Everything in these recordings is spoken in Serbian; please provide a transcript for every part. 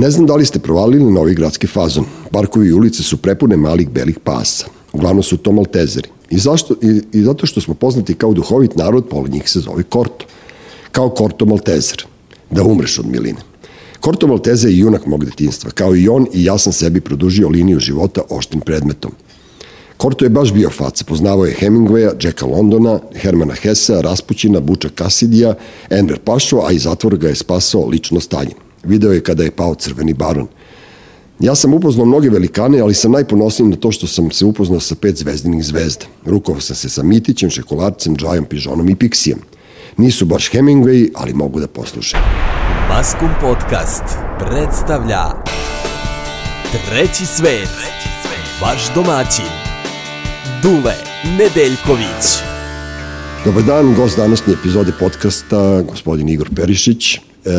Ne znam da li ste provalili novi gradski fazon. Parkovi i ulice su prepune malih belih pasa. Uglavnom su to maltezeri. I, zašto, i, I zato što smo poznati kao duhovit narod, pola njih se zove Korto. Kao Korto Maltezer. Da umreš od miline. Korto Malteze je junak mog detinstva. Kao i on i ja sam sebi produžio liniju života oštrim predmetom. Korto je baš bio faca, poznavao je Hemingwaya, Jacka Londona, Hermana Hessa, Raspućina, Buča Kasidija, Enver Pašo, a iz zatvora ga je spasao lično Stalin. Video je kada je pao crveni baron. Ja sam upoznao mnoge velikane, ali sam najponosniji na to što sam se upoznao sa pet zvezdinih zvezda. Rukovao sam se sa Mitićem, Šekolarcem, Džajom, Pižonom i Piksijem. Nisu baš Hemingway, ali mogu da posluše. Maskum Podcast predstavlja Treći svet, vaš domaćin, Dule Nedeljković. Dobar dan, gost današnje epizode podcasta, gospodin Igor Perišić. E,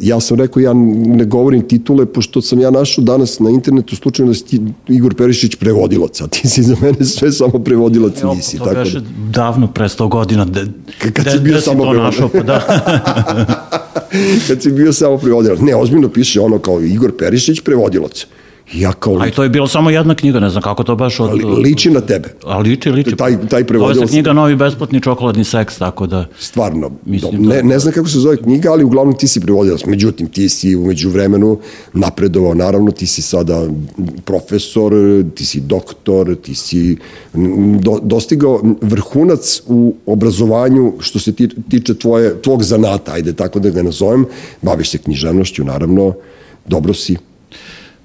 ja sam rekao, ja ne govorim titule, pošto sam ja našao danas na internetu slučajno da si ti Igor Perišić prevodilac, a ti si za mene sve samo prevodilac Evo, nisi. To tako beše da, davno, pre 100 godina. De, kad de, si bio de samo to prevodilac. našao, pa da. kad si bio samo prevodilac. Ne, ozbiljno piše ono kao Igor Perišić prevodilac. Ja kao, A i to je bilo samo jedna knjiga, ne znam kako to baš od... li, liči na tebe. A liči, liči. Taj- taj prevodilac- se knjiga Novi besplatni čokoladni seks, tako da... Stvarno, Mislim ne, ne znam kako se zove knjiga, ali uglavnom ti si prevodilac. Međutim, ti si umeđu vremenu napredovao, naravno, ti si sada profesor, ti si doktor, ti si do, dostigao vrhunac u obrazovanju što se ti, tiče tvoje, tvog zanata, ajde tako da ga nazovem, baviš se književnošću, naravno, dobro si.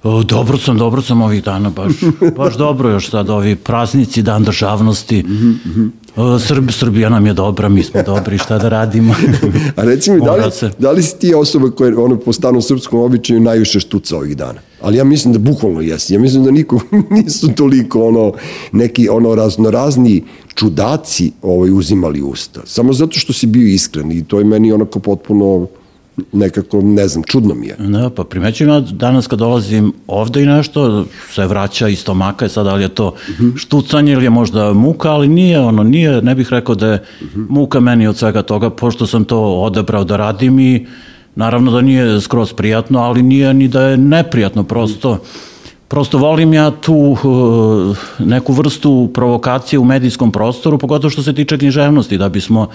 O, dobro sam, dobro sam ovih dana, baš, baš dobro još sad ovi praznici, dan državnosti. Mhm, O, Srb, Srbija nam je dobra, mi smo dobri, šta da radimo? A reci mi, da li, da li si ti osoba koja ono, po starom srpskom običaju najviše štuca ovih dana? Ali ja mislim da bukvalno jesi. Ja mislim da niko nisu toliko ono, neki ono raznorazni čudaci ovaj, uzimali usta. Samo zato što si bio iskren i to je meni onako potpuno nekako, ne znam, čudno mi je. Da, pa primećujem ja danas kad dolazim ovde i nešto se vraća iz stomaka, sad da li je to štucanje ili je možda muka, ali nije ono, nije, ne bih rekao da je muka meni od svega toga, pošto sam to odebrao da radim i naravno da nije skroz prijatno, ali nije ni da je neprijatno, prosto Prosto volim ja tu uh, neku vrstu provokacije u medijskom prostoru, pogotovo što se tiče književnosti, da bismo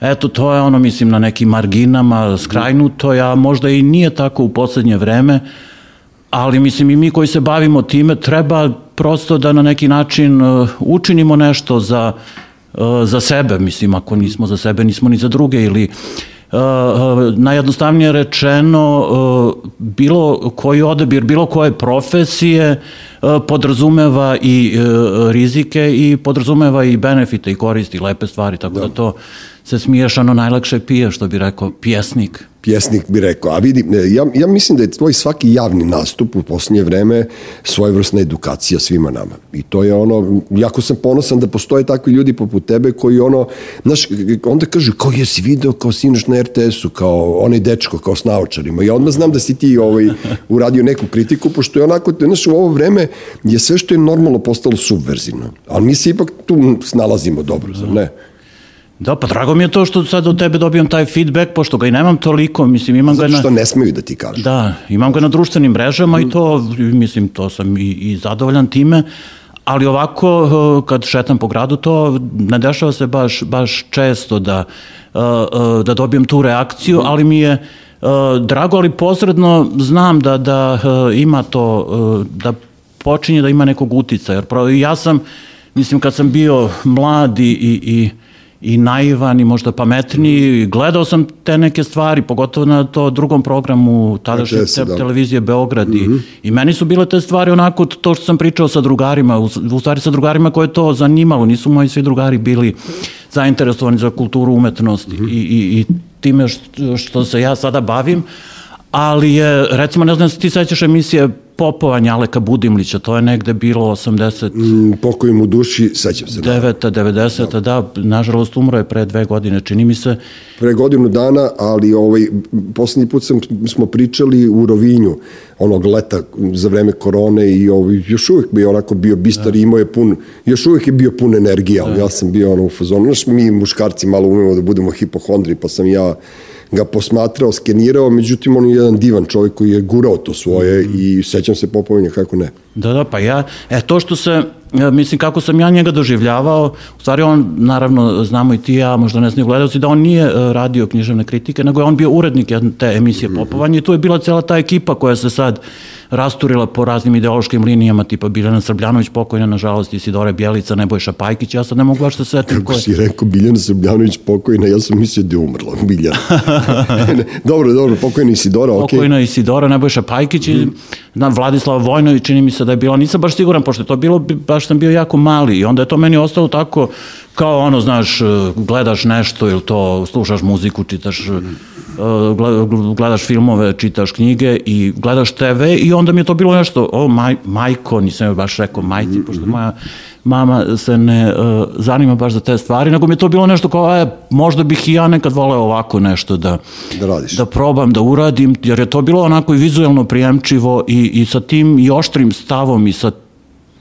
Eto, to je ono, mislim, na nekim marginama skrajnuto, ja možda i nije tako u poslednje vreme, ali mislim i mi koji se bavimo time treba prosto da na neki način uh, učinimo nešto za, uh, za sebe, mislim, ako nismo za sebe, nismo ni za druge ili Uh, najjednostavnije rečeno uh, bilo koji odabir bilo koje profesije uh, podrazumeva i rizike i podrazumeva i benefite i koristi lepe stvari tako da, to se smiješano najlakše pije što bi rekao pjesnik pjesnik bi rekao. A vidi, e, ja, ja mislim da je tvoj svaki javni nastup u posljednje vreme svojevrsna edukacija svima nama. I to je ono, jako sam ponosan da postoje takvi ljudi poput tebe koji ono, znaš, onda kažu kao jesi video kao sinoć na RTS-u, kao onaj dečko, kao s naočarima. Ja odmah znam da si ti ovaj, uradio neku kritiku, pošto je onako, znaš, u ovo vreme je sve što je normalno postalo subverzivno. Ali mi se ipak tu snalazimo dobro, zar ne? Da, pa drago mi je to što sad od tebe dobijam taj feedback, pošto ga i nemam toliko, mislim, imam ga Zato na... što ne smeju da ti kažu. Da, imam ga na društvenim mrežama i to, mislim, to sam i, i zadovoljan time, ali ovako, eh, kad šetam po gradu, to ne dešava se baš, baš često da, eh, eh, da dobijem tu reakciju, ali mi je drago, ali posredno znam da, da ima to, da počinje da ima nekog utica, jer pravo, ja sam, mislim, kad sam bio mlad i, i, i i naivan i možda pametniji. Gledao sam te neke stvari, pogotovo na to drugom programu tadašnje te, da. televizije Beograd i, i meni su bile te stvari onako to što sam pričao sa drugarima, u, u stvari sa drugarima koje je to zanimalo, nisu moji svi drugari bili zainteresovani za kulturu umetnosti i, i, i time što, što se ja sada bavim, ali je, recimo, ne znam se ti sećaš emisije Popovanja Aleka Budimlića, to je negde bilo 80... Mm, pokoj mu duši, sećam se. Da. 9. 90. da, nažalost umro je pre dve godine, čini mi se. Pre godinu dana, ali ovaj, poslednji put sam, smo pričali u Rovinju, onog leta za vreme korone i ovaj, još uvek bi onako bio bistar i imao je pun, još uvek je bio pun energije, ali ja sam bio ono u fazonu, znaš, mi muškarci malo umemo da budemo hipohondri, pa sam ja ga posmatrao, skenirao, međutim on je jedan divan čovjek koji je gurao to svoje i sećam se Popovinja kako ne. Da, da, pa ja, e, to što se, mislim, kako sam ja njega doživljavao, u stvari on, naravno, znamo i ti ja, možda ne znaju gledalci, da on nije uh, radio književne kritike, nego je on bio urednik jedne te emisije -hmm. Popovanje i tu je bila cela ta ekipa koja se sad rasturila po raznim ideološkim linijama, tipa Biljana Srbljanović pokojna, nažalost, Isidora Bjelica, Nebojša Pajkić, ja sad ne mogu baš da se setim. Kako si rekao Biljana Srbljanović pokojna, ja sam mislio da je umrla, Biljana. dobro, dobro, pokojna Isidora, okej. Okay. Pokojna Isidora, Nebojša Pajkić mm i na, Vladislava Vojnović, čini mi se da je bila, nisam baš siguran, pošto je to bilo, baš sam bio jako mali i onda je to meni ostalo tako kao ono, znaš, gledaš nešto ili to, slušaš muziku, čitaš, gledaš filmove, čitaš knjige i gledaš TV i onda mi je to bilo nešto, o, maj, majko, nisam joj baš rekao majci, pošto moja mama se ne uh, zanima baš za te stvari, nego mi je to bilo nešto kao, e, možda bih i ja nekad voleo ovako nešto da, da, radiš. da probam, da uradim, jer je to bilo onako i vizualno prijemčivo i, i sa tim i oštrim stavom i sa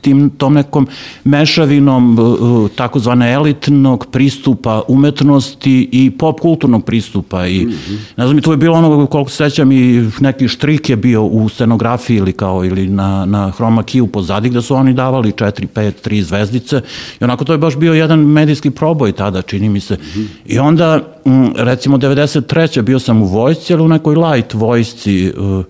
tim, tom nekom mešavinom uh, takozvane elitnog pristupa umetnosti i pop kulturnog pristupa i mm -hmm. ne znam, to je bilo ono koliko se sećam i neki štrik je bio u scenografiji ili kao ili na, na chroma key pozadi gde su oni davali 4, 5, 3 zvezdice i onako to je baš bio jedan medijski proboj tada čini mi se mm -hmm. i onda recimo 93. bio sam u vojsci ali u nekoj light vojsci uh,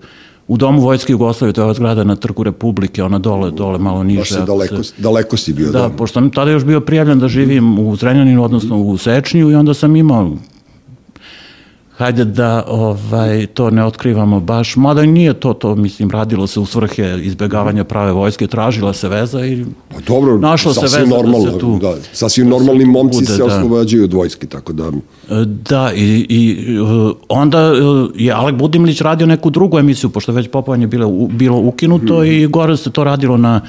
u domu Vojske Jugoslavije, to je ova zgrada na trgu Republike, ona dole, dole malo niže. Baš daleko, se, daleko si bio. Da, da, pošto sam tada još bio prijavljen da živim u Zrenjaninu, odnosno u Sečnju i onda sam imao hajde da ovaj, to ne otkrivamo baš, mada nije to, to mislim, radilo se u svrhe izbegavanja prave vojske, tražila se veza i pa dobro, našlo se veza normalno, da se tu... Da, sasvim da normalni momci bude, se da. oslobađaju od vojske, tako da... Da, i, i onda je Alek Budimlić radio neku drugu emisiju, pošto već popovanje bilo, bilo ukinuto hmm. i gore se to radilo na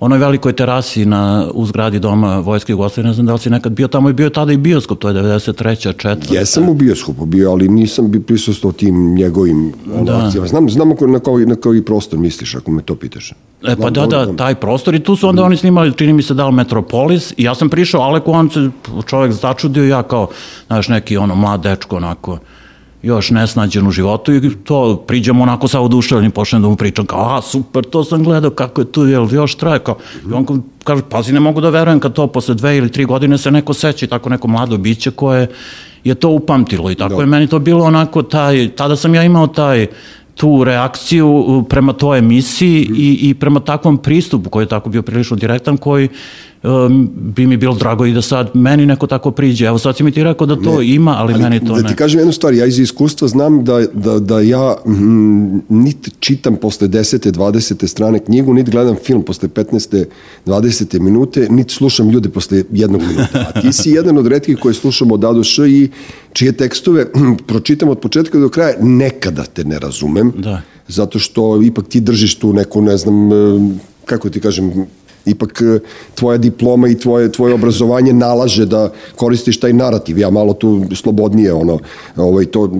onoj velikoj terasi na, u zgradi doma Vojske Jugoslavije, ne znam da li si nekad bio tamo i bio tada i bioskop, to je 93. četvrta. Jesam u bioskopu bio, ali nisam bi prisustao tim njegovim da. akcijama. Znam, znam na koji, na koji prostor misliš, ako me to pitaš. E pa da, da, taj prostor i tu su onda mm. oni snimali, čini mi se da li Metropolis i ja sam prišao Aleku, on se čovjek začudio ja kao, znaš, neki ono mlad dečko onako, još nesnađen u životu i to priđemo onako sa oduševljenim, počnem da mu pričam kao, a super, to sam gledao, kako je tu, jel još traje, kao, i on kaže, pazi, ne mogu da verujem kad to posle dve ili tri godine se neko seća i tako neko mlado biće koje je to upamtilo i tako da. je meni to bilo onako taj, tada sam ja imao taj, tu reakciju prema toj emisiji mm. i, i prema takvom pristupu koji je tako bio prilično direktan, koji bi mi bilo drago i da sad meni neko tako priđe. Evo sad si mi ti rekao da to ne, ima, ali, ali meni to da ne. ti kažem jednu stvar, ja iz iskustva znam da, da, da ja mm, niti čitam posle 10. 20. strane knjigu, niti gledam film posle 15. 20. minute, niti slušam ljude posle jednog minuta. A ti si jedan od redkih koji slušamo od A do Š i čije tekstove pročitam od početka do kraja, nekada te ne razumem. Da. Zato što ipak ti držiš tu neku, ne znam, kako ti kažem, ipak e, tvoja diploma i tvoje, tvoje obrazovanje nalaže da koristiš taj narativ. Ja malo tu slobodnije ono, ovaj, to,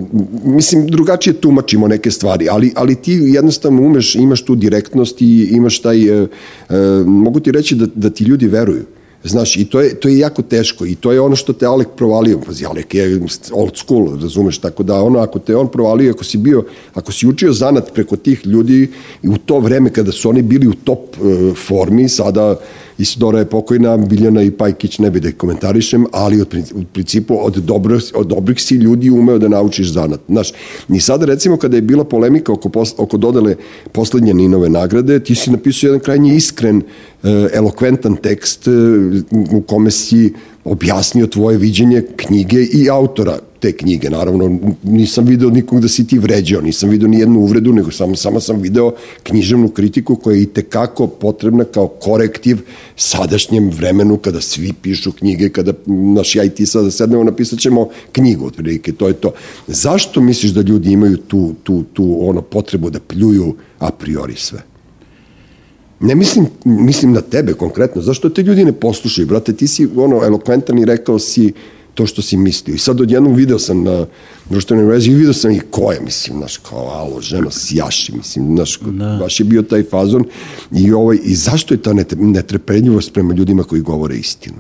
mislim, drugačije tumačimo neke stvari, ali, ali ti jednostavno umeš, imaš tu direktnost i imaš taj, e, e, mogu ti reći da, da ti ljudi veruju. Znaš, i to je, to je jako teško i to je ono što te Alek provalio. Pazi, Alek je old school, razumeš, tako da ono, ako te on provalio, ako si bio, ako si učio zanat preko tih ljudi u to vreme kada su oni bili u top uh, formi, sada Isidora je pokojna, Biljana i Pajkić ne bi da ih komentarišem, ali od, u principu od, dobro, od dobrih si ljudi umeo da naučiš zanat. Znaš, ni sada recimo kada je bila polemika oko, pos, oko dodele poslednje Ninove nagrade, ti si napisao jedan krajnji iskren, eh, elokventan tekst eh, u kome si objasnio tvoje viđenje knjige i autora te knjige. Naravno, nisam video nikog da si ti vređao, nisam video ni jednu uvredu, nego samo, samo sam video književnu kritiku koja je i tekako potrebna kao korektiv sadašnjem vremenu kada svi pišu knjige, kada naš ja i ti sada sednemo, napisat ćemo knjigu, otprilike, to je to. Zašto misliš da ljudi imaju tu, tu, tu ono potrebu da pljuju a priori sve? Ne mislim, mislim na tebe konkretno. Zašto te ljudi ne poslušaju? Brate, ti si ono elokventan i rekao si to što si mislio. I sad odjednom video sam na društvenoj mreži i video sam i ko je, mislim, znaš, kao, alo, ženo, sjaši, mislim, znaš, da. baš je bio taj fazon. I, ovaj, I zašto je ta netrepeljivost prema ljudima koji govore istinu?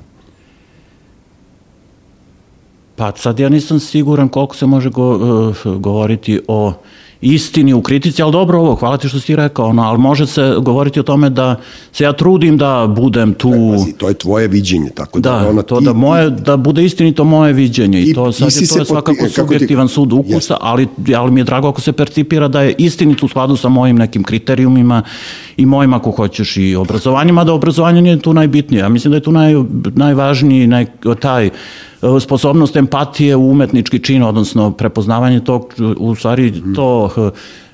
Pa sad ja nisam siguran koliko se može go, uh, govoriti o istini u kritici, ali dobro ovo, hvala ti što si ti rekao, ono, ali može se govoriti o tome da se ja trudim da budem tu... Ne, pazi, to je tvoje viđenje, tako da... Da, ona, to ti, da, moje, da bude istinito moje viđenje i, I- to sad je, to je svakako poti- ti- subjektivan sud ukusa, Jeste. ali, ali mi je drago ako se percipira da je istinito u skladu sa mojim nekim kriterijumima i mojim ako hoćeš i obrazovanjima, da obrazovanje nije tu najbitnije. Ja mislim da je tu naj, najvažniji naj, taj e, sposobnost empatije u umetnički čin, odnosno prepoznavanje tog, u stvari to e,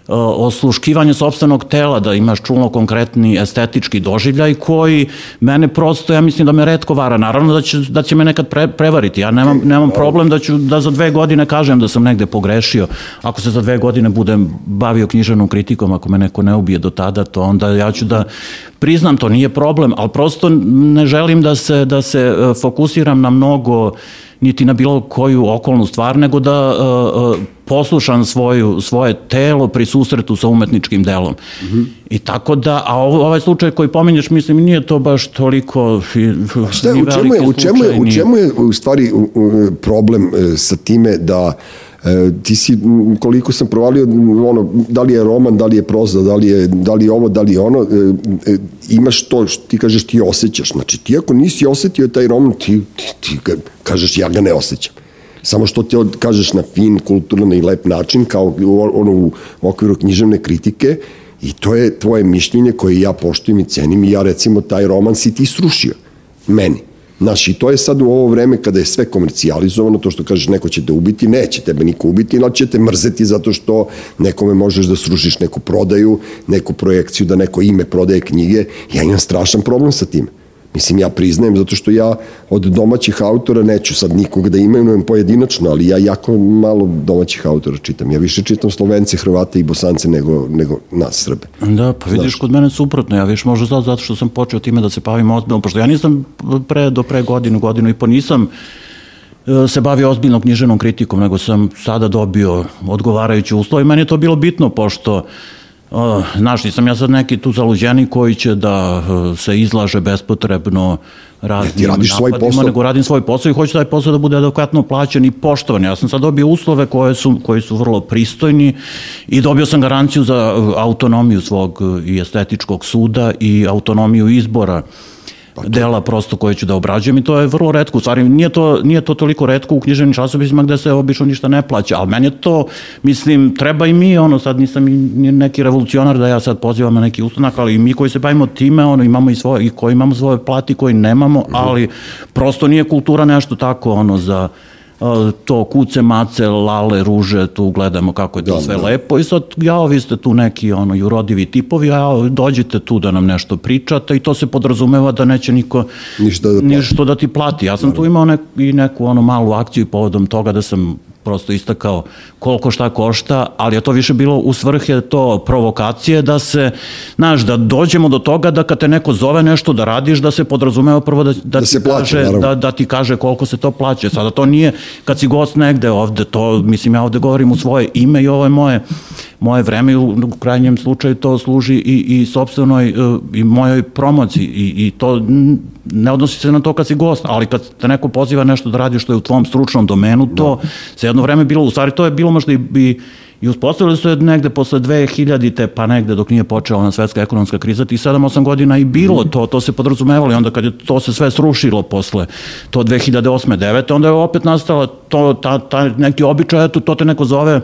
osluškivanje sobstvenog tela, da imaš čulno konkretni estetički doživljaj koji mene prosto, ja mislim da me redko vara. Naravno da će, da će me nekad pre, prevariti. Ja nemam, nemam problem da ću da za dve godine kažem da sam negde pogrešio. Ako se za dve godine budem bavio književnom kritikom, ako me neko ne ubije do tada, to onda ja ću da priznam to, nije problem, ali prosto ne želim da se, da se e, fokusiram na mnogo niti na bilo koju okolnu stvar, nego da uh, uh, poslušam svoju, svoje telo pri susretu sa umetničkim delom. Mm -hmm. I tako da, a ovaj slučaj koji pominješ, mislim, nije to baš toliko Šta, u, čemu je, u, čemu je, u čemu je u stvari problem e, sa time da e, ti si, koliko sam provalio, ono, da li je roman, da li je proza, da li je, da li je ovo, da li je ono, e, e, imaš to, što ti kažeš, ti osjećaš. Znači, ti ako nisi osetio taj roman, ti, ti, ti kažeš, ja ga ne osjećam. Samo što od, kažeš na fin, kulturno i lep način, kao ono, u okviru književne kritike, i to je tvoje mišljenje koje ja poštujem i cenim i ja recimo taj roman si ti srušio. Meni. Znaš, i to je sad u ovo vreme kada je sve komercijalizovano, to što kažeš neko će te ubiti, neće tebe niko ubiti, ali će te mrzeti zato što nekome možeš da srušiš neku prodaju, neku projekciju, da neko ime prodaje knjige. Ja imam strašan problem sa tim. Mislim, ja priznajem, zato što ja od domaćih autora neću sad nikog da imenujem pojedinačno, ali ja jako malo domaćih autora čitam. Ja više čitam Slovence, Hrvate i Bosance nego, nego nas, Srbe. Da, pa vidiš Znaš. kod mene suprotno. Ja viš možda zato, zato što sam počeo time da se bavim ozbiljno, pošto ja nisam pre, do pre godinu, godinu i po nisam e, se bavio ozbiljno književnom kritikom, nego sam sada dobio odgovarajuće uslove i meni je to bilo bitno, pošto znaš, nisam ja sad neki tu zaluđeni koji će da uh, se izlaže bespotrebno raznim ti radiš svoj napadima, posao. nego radim svoj posao i hoću taj posao da bude adekvatno plaćen i poštovan. Ja sam sad dobio uslove koje su, koji su vrlo pristojni i dobio sam garanciju za uh, autonomiju svog uh, i estetičkog suda i autonomiju izbora dela prosto koje ću da obrađujem i to je vrlo redko. U stvari, nije to, nije to toliko redko u književnim časopisima gde se obično ništa ne plaća, ali meni je to, mislim, treba i mi, ono, sad nisam i neki revolucionar da ja sad pozivam na neki ustanak, ali i mi koji se bavimo time, ono, imamo i svoje, i koji imamo svoje plati, koji nemamo, ali prosto nije kultura nešto tako, ono, za to kuce, mace, lale, ruže, tu gledamo kako je to Da, sve da. lepo i sad, ja, vi ste tu neki ono, jurodivi tipovi, a dođite tu da nam nešto pričate i to se podrazumeva da neće niko Ništa da plati. ništa da ti plati. Ja sam tu imao nek, i neku ono malu akciju povodom toga da sam prosto istakao koliko šta košta, ali je to više bilo u svrhe to provokacije da se, znaš, da dođemo do toga da kad te neko zove nešto da radiš, da se podrazumeva prvo da, da, Da ti se plaća, kaže, naravno. da, da ti kaže koliko se to plaća. Sada to nije, kad si gost negde ovde, to, mislim, ja ovde govorim u svoje ime i ovo je moje, moje vreme u, u krajnjem slučaju to služi i, i sobstvenoj uh, i mojoj promociji i, i to ne odnosi se na to kad si gost, ali kad te neko poziva nešto da radi što je u tvom stručnom domenu, to se jedno vreme bilo, u stvari to je bilo možda i, i I uspostavili su je negde posle 2000-te, pa negde dok nije počela ona svetska ekonomska kriza, tih 7-8 godina i bilo to, to se podrazumevalo i onda kad je to se sve srušilo posle to 2008 9 onda je opet nastala to, ta, ta neki običaj, eto, to te neko zove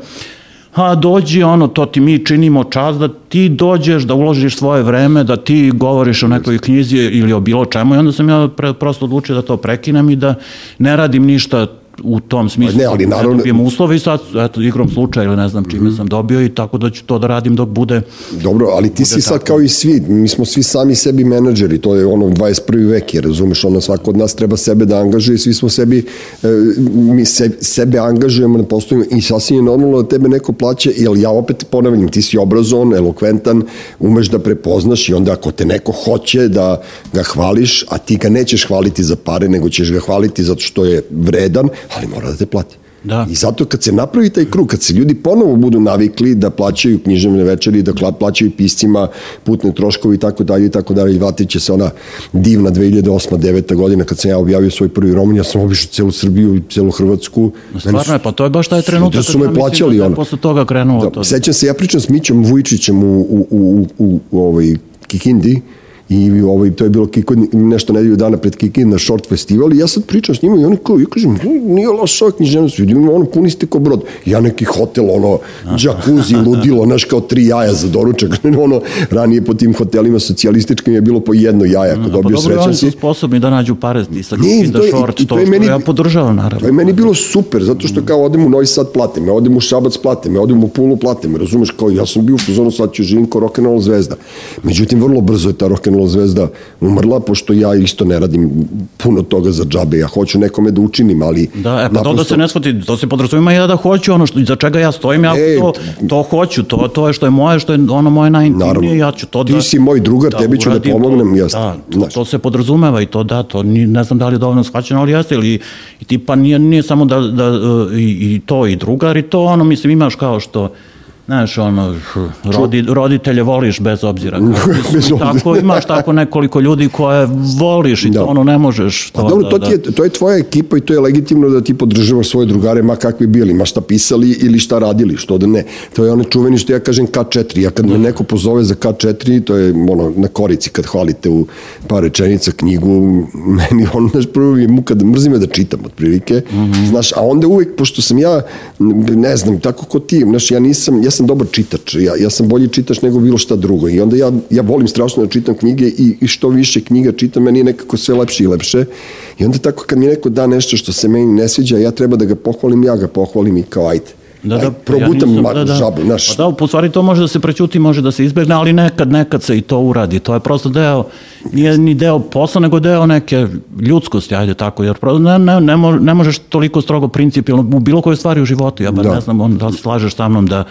a dođi ono, to ti mi činimo čas da ti dođeš, da uložiš svoje vreme, da ti govoriš o nekoj knjizi ili o bilo čemu. I onda sam ja pre, prosto odlučio da to prekinem i da ne radim ništa u tom smislu. Ne, ali naravno- Ne dobijem uslove i sad, eto, igrom slučaja ili ne znam čime Mhm. sam dobio i tako da ću to da radim dok bude Dobro, ali ti si sad tako. kao i svi, mi smo svi sami sebi menadžeri, to je ono 21. vek, jer razumeš, ono svako od nas treba sebe da angažuje, svi smo sebi, e, mi se, sebe angažujemo na poslovima i sasvim je normalno da tebe neko plaća, jer ja opet ponavljam, ti si obrazovan, elokventan, umeš da prepoznaš i onda ako te neko hoće da ga hvališ, a ti ga nećeš hvaliti za pare, nego ćeš ga hvaliti zato što je vredan, ali mora da te plati. Da. I zato kad se napravi taj krug, kad se ljudi ponovo budu navikli da plaćaju književne večeri, da plaćaju piscima putne troškovi i tako dalje i tako dalje, i vratit će se ona divna 2008. 9. godina kad sam ja objavio svoj prvi roman, ja sam obišao celu Srbiju i celu Hrvatsku. Stvarno je, pa to je baš taj trenutak. Da su me plaćali, da ono. Posle toga krenulo Da, to. sećam se, ja pričam s Mićom Vujčićem u, u, u, u, u ovaj, Kikindi, i ovaj, to je bilo Kiko, nešto nedelju dana pred Kikin na short festival i ja sad pričam s njima i oni kao, ja kažem, "Nu, nije loša ova književnost, vidim, ono puni ste ko brod. Ja neki hotel, ono, džakuzi, ludilo, znaš, kao tri jaja za doručak. ono, ranije po tim hotelima socijalističkim je bilo po jedno jaja, ako Pa dobio dobro, srećan oni su si. sposobni da nađu pare sa to je- short, i to, to je što meni- ja podržavam, naravno. To je meni bilo super, zato što kao odem u Novi Sad platim, ja odem u Šabac platim, ja odem u Pulu platim, razumeš, kao ja sam bio u fazonu sad ću živim kao rock'n'roll zvezda. Međutim, vrlo brzo je ta rock'n'roll zvezda umrla, pošto ja isto ne radim puno toga za džabe, ja hoću nekome da učinim, ali... Da, e, pa to da naprosto- se ne shvati, to se podrazumima ja da hoću ono što, za čega ja stojim, ja E, to, to hoću, to, to je što je moje, što je ono moje najintimnije, Naravno. ja ću to Ti da... si moj drugar, tebi ću da pomognem, to, jasno. Da, to, Znaš. to se podrazumeva i to da, to ni, ne znam da li je dovoljno shvaćeno, ali jeste, ili i tipa nije, nije samo da, da e, i, i to i drugar i to, ono, mislim, imaš kao što, Znaš, ono, rodi, roditelje voliš bez obzira. Bez Mislim, obzira. Tako, imaš tako nekoliko ljudi koje voliš i Da. to ono ne možeš. To, Pa dobro, da, to, da. ti je, to je tvoja ekipa i to je legitimno da ti podržavaš svoje drugare, ma kakvi bili, ma šta pisali ili šta radili, što da ne. To je onaj čuveni što ja kažem K4. Ja kad me neko pozove za K4, to je ono na korici kad hvalite u par rečenica knjigu, meni ono, znaš, prvo mi je muka da mrzim da čitam, otprilike. Znaš, a onda uvek, pošto sam ja, ne znam, tako ko ti, znaš, ja nisam, ja sam dobar čitač, ja, ja sam bolji čitač nego bilo šta drugo i onda ja, ja volim strašno da čitam knjige i, i što više knjiga čitam, meni je nekako sve lepše i lepše i onda tako kad mi neko da nešto što se meni ne sviđa, ja treba da ga pohvalim, ja ga pohvalim i kao ajde. Da, Aj, da, probutam ja nisam- da, da. žabu, znaš. Pa da, u stvari to može da se prećuti, može da se izbegne, ali nekad, nekad se i to uradi. To je prosto deo, nije ni deo posla, nego deo neke ljudskosti, ajde tako, jer prosto ne, ne, ne, mo- ne možeš toliko strogo principijalno u bilo kojoj stvari u životu. Ja bar Da. ne znam on, da li slažeš sa mnom da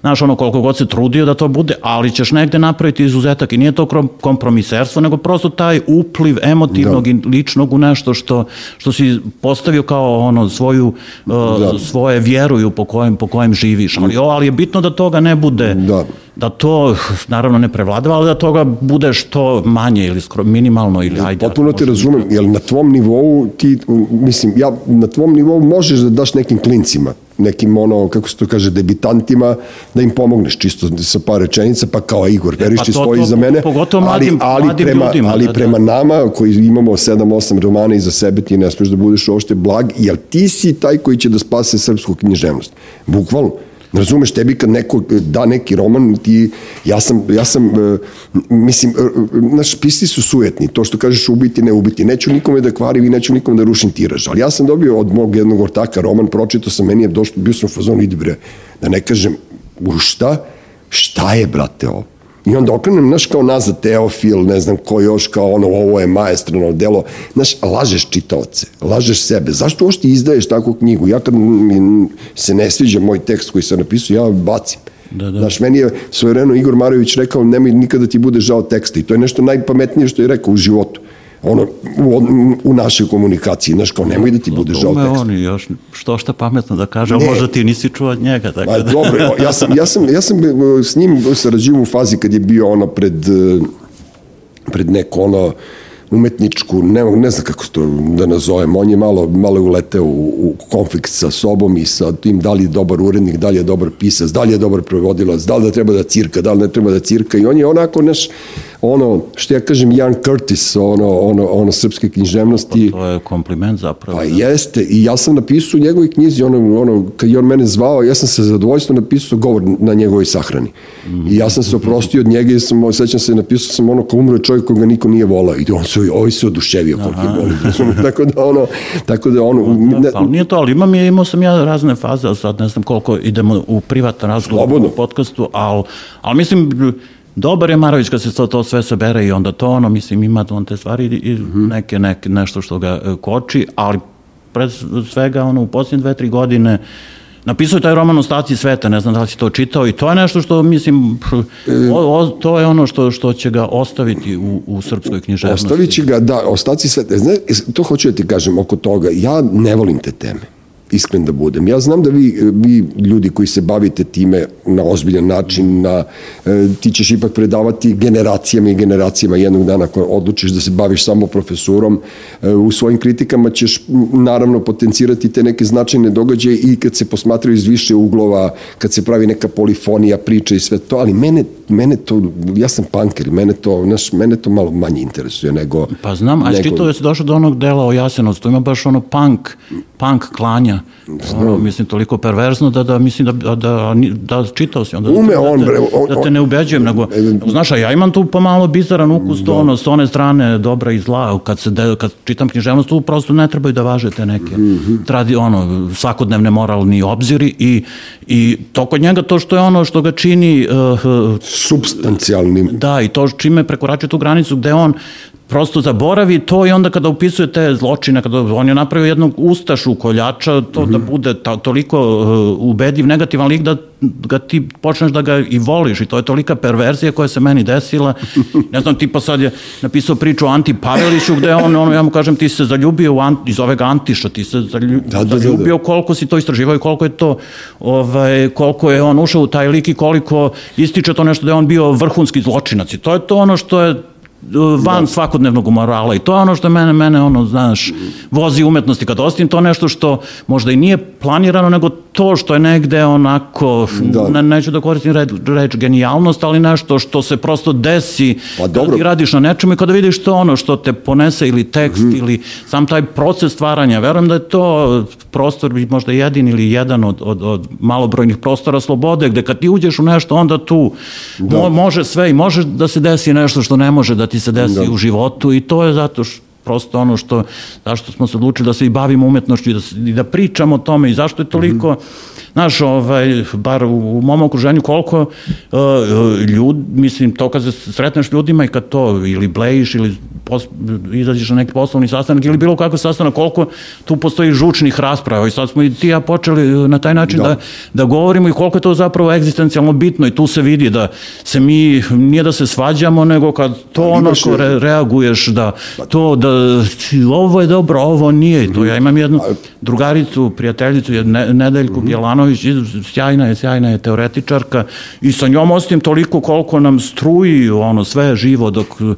Znaš, ono, koliko god se trudio da to bude, ali ćeš negde napraviti izuzetak i nije to kompromiserstvo, nego prosto taj upliv emotivnog Da. i ličnog u nešto što, što si postavio kao ono svoju, uh, Da. svoje vjeruju po kojem, po kojem živiš. Ali, o, ali je bitno da toga ne bude, Da. da to naravno ne prevladava, ali da toga bude što manje ili skoro minimalno ili ajde. Potpuno te razumem, jer na tvom nivou ti, mislim, ja na tvom nivou možeš da daš nekim klincima, nekim ono, kako se to kaže, debitantima, da im pomogneš čisto sa par rečenica, pa kao Igor, veriš pa ti to- stoji to za mene, pogotovo ali, mladim- ali, mladim prema, ljudima, ali da, da. prema nama koji imamo 7-8 romana iza sebe, ti ne smeš da budeš uopšte blag, jer ti si taj koji će da spase srpsku književnost. Bukvalno. Razumeš, tebi kad neko da neki roman, ti, ja sam, ja sam e, mislim, e, e, znaš, pisci su sujetni, to što kažeš ubiti, ne ubiti. Neću nikome da kvarim i neću nikome da rušim tiraž, ali ja sam dobio od mog jednog ortaka roman, pročito sam, meni je došlo, bio sam u fazonu, idi bre, da ne kažem, u šta? Šta je, brate, ovo? I onda okrenem, znaš, kao nazad Teofil, ne znam ko još, kao ono, ovo je maestrano delo. Znaš, lažeš čitaoce, lažeš sebe. Zašto uopšte izdaješ takvu knjigu? Ja kad mi se ne sviđa moj tekst koji sam napisao, ja bacim. Da, da. Znaš, meni je svojereno Igor Marović rekao, nemoj nikada ti bude žao teksta. I to je nešto najpametnije što je rekao u životu. Ono, u, u našoj komunikaciji, znaš, kao nemoj da ti bude žao Ume teksta. on i još što šta pametno da kaže, ali Ne. možda ti nisi čuo od njega. Tako Pa da. dobro, ja sam, ja sam, ja sam e, s njim sarađivao u fazi kad je bio ono pred, e, pred neko ono umetničku, ne, ne znam kako to da nazovem, on je malo, malo je uleteo u, u konflikt sa sobom i sa tim da li je dobar urednik, da li je dobar pisac, da li je dobar prevodilac, da li da treba da cirka, da li ne treba da cirka i on je onako naš, ono, što ja kažem, Jan Curtis, ono, ono, ono srpske književnosti. To je kompliment zapravo. Pa da. jeste, i ja sam napisao u njegovoj knjizi, ono, ono, kad je on mene zvao, ja sam se zadovoljstvo napisao govor na njegovoj sahrani. I ja sam se oprostio od njega i sam, sećam se, napisao sam ono, kao umro je čovjek koga niko nije volao. I on se, ovaj se oduševio koliko je boli. tako da ono, tako da ono, ne, Ali nije to, ali imam, je- imao sam ja razne faze, ali sad ne znam koliko idemo u privatan razgovor u podcastu, ali, ali mislim, dobar je Marović kad se to, to sve sabere i onda to ono, mislim, ima on te stvari i Mhm. neke, neke, nešto što ga e, koči, ali pred svega, ono, u posljednje dve, tri godine, Napisao je taj roman o staciji sveta, ne znam da li si to čitao i to je nešto što, mislim, o, o, to je ono što, što će ga ostaviti u, u srpskoj književnosti. Ostavit će ga, da, ostaci sve, znaš, to hoću da ti kažem oko toga, ja ne volim te teme. Iskren da budem. Ja znam da vi, vi ljudi koji se bavite time na ozbiljan način, na, e, ti ćeš ipak predavati generacijama i generacijama jednog dana ako odlučiš da se baviš samo profesorom, e, u svojim kritikama ćeš naravno potencirati te neke značajne događaje i kad se posmatraju iz više uglova, kad se pravi neka polifonija, priča i sve to, ali mene, mene to, ja sam punker, mene to, znaš, mene to malo manje interesuje nego... Pa znam, a nego... čitao da si došao do onog dela o Jasenovcu, ima baš ono punk, punk klanja, ono, mislim, toliko perverzno da, da mislim da, da, da, da čitao si onda. Ume da, on, bre, on, da te ne ubeđujem, nego, znaš, a ja imam tu pomalo bizaran ukus, to ono, s one strane dobra i zla, kad, se de, kad čitam književnost, tu prosto ne trebaju da važe te neke mm -hmm. tradi, ono, svakodnevne moralni obziri i, i to kod njega to što je ono što ga čini uh, substancijalnim. Da, i to čime prekoračuje tu granicu gde on prosto zaboravi to i onda kada upisuje te zločine, kada on je napravio jednog ustašu koljača, to mm -hmm. da mhm. bude ta, toliko uh, ubediv, negativan lik da ga ti počneš da ga i voliš i to je tolika perverzija koja se meni desila. Ne znam, tipa sad je napisao priču o Anti Paveliću gde on, ono, ja mu kažem, ti se zaljubio u Ant, iz ovega Antiša, ti se zaljubio, da, da, da, da. koliko si to istraživao i koliko je to, ovaj, koliko je on ušao u taj lik i koliko ističe to nešto da je on bio vrhunski zločinac i to je to ono što je van da. svakodnevnog morala i to je ono što mene, mene ono, znaš, vozi umetnosti kad ostim, to nešto što možda i nije planirano, nego to što je negde onako, da. ne, neću da koristim reč, reč genijalnost, ali nešto što se prosto desi pa, dobro. ti radiš na nečemu i kada vidiš to ono što te ponese ili tekst mm -hmm. ili sam taj proces stvaranja, verujem da je to prostor možda jedin ili jedan od, od, od malobrojnih prostora slobode, gde kad ti uđeš u nešto, onda tu da. mo, može sve i može da se desi nešto što ne može da ti se desi da. u životu i to je zato što prosto ono što, zašto smo se odlučili da se i bavimo umetnošću i da, i da pričamo o tome i zašto je toliko, mm -hmm. Znaš, ovaj, bar u, mom okruženju koliko uh, ljud, mislim, to kad se sretneš ljudima i kad to ili blejiš ili pos, izađeš na neki poslovni sastanak ili bilo kakav sastanak, koliko tu postoji žučnih rasprava i sad smo i ti ja počeli na taj način da. da, da govorimo i koliko je to zapravo egzistencijalno bitno i tu se vidi da se mi, nije da se svađamo, nego kad to onako re, reaguješ da to da ovo je dobro, ovo nije. To ja imam jednu drugaricu, prijateljicu, Nedeljku Bjelanović, sjajna je, sjajna je teoretičarka i sa njom ostim toliko koliko nam struji ono sve živo dok uh,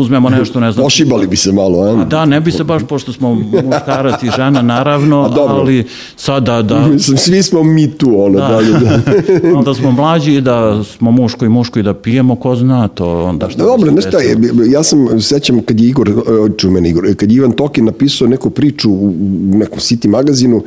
uzmemo nešto, ne znam. Ošibali bi se malo, a? Da, ne bi se baš, pošto smo muškarac i žena, naravno, ali sada da... Mislim, svi smo mi tu, ono, da, dalje, da. da smo mlađi, da smo muško i muško i da pijemo, ko zna to, onda šta Dobro, znaš šta, ja sam, sećam kad je Igor, čumen Igor, kad je Ivan Tokin napisao neku priču u nekom City magazinu,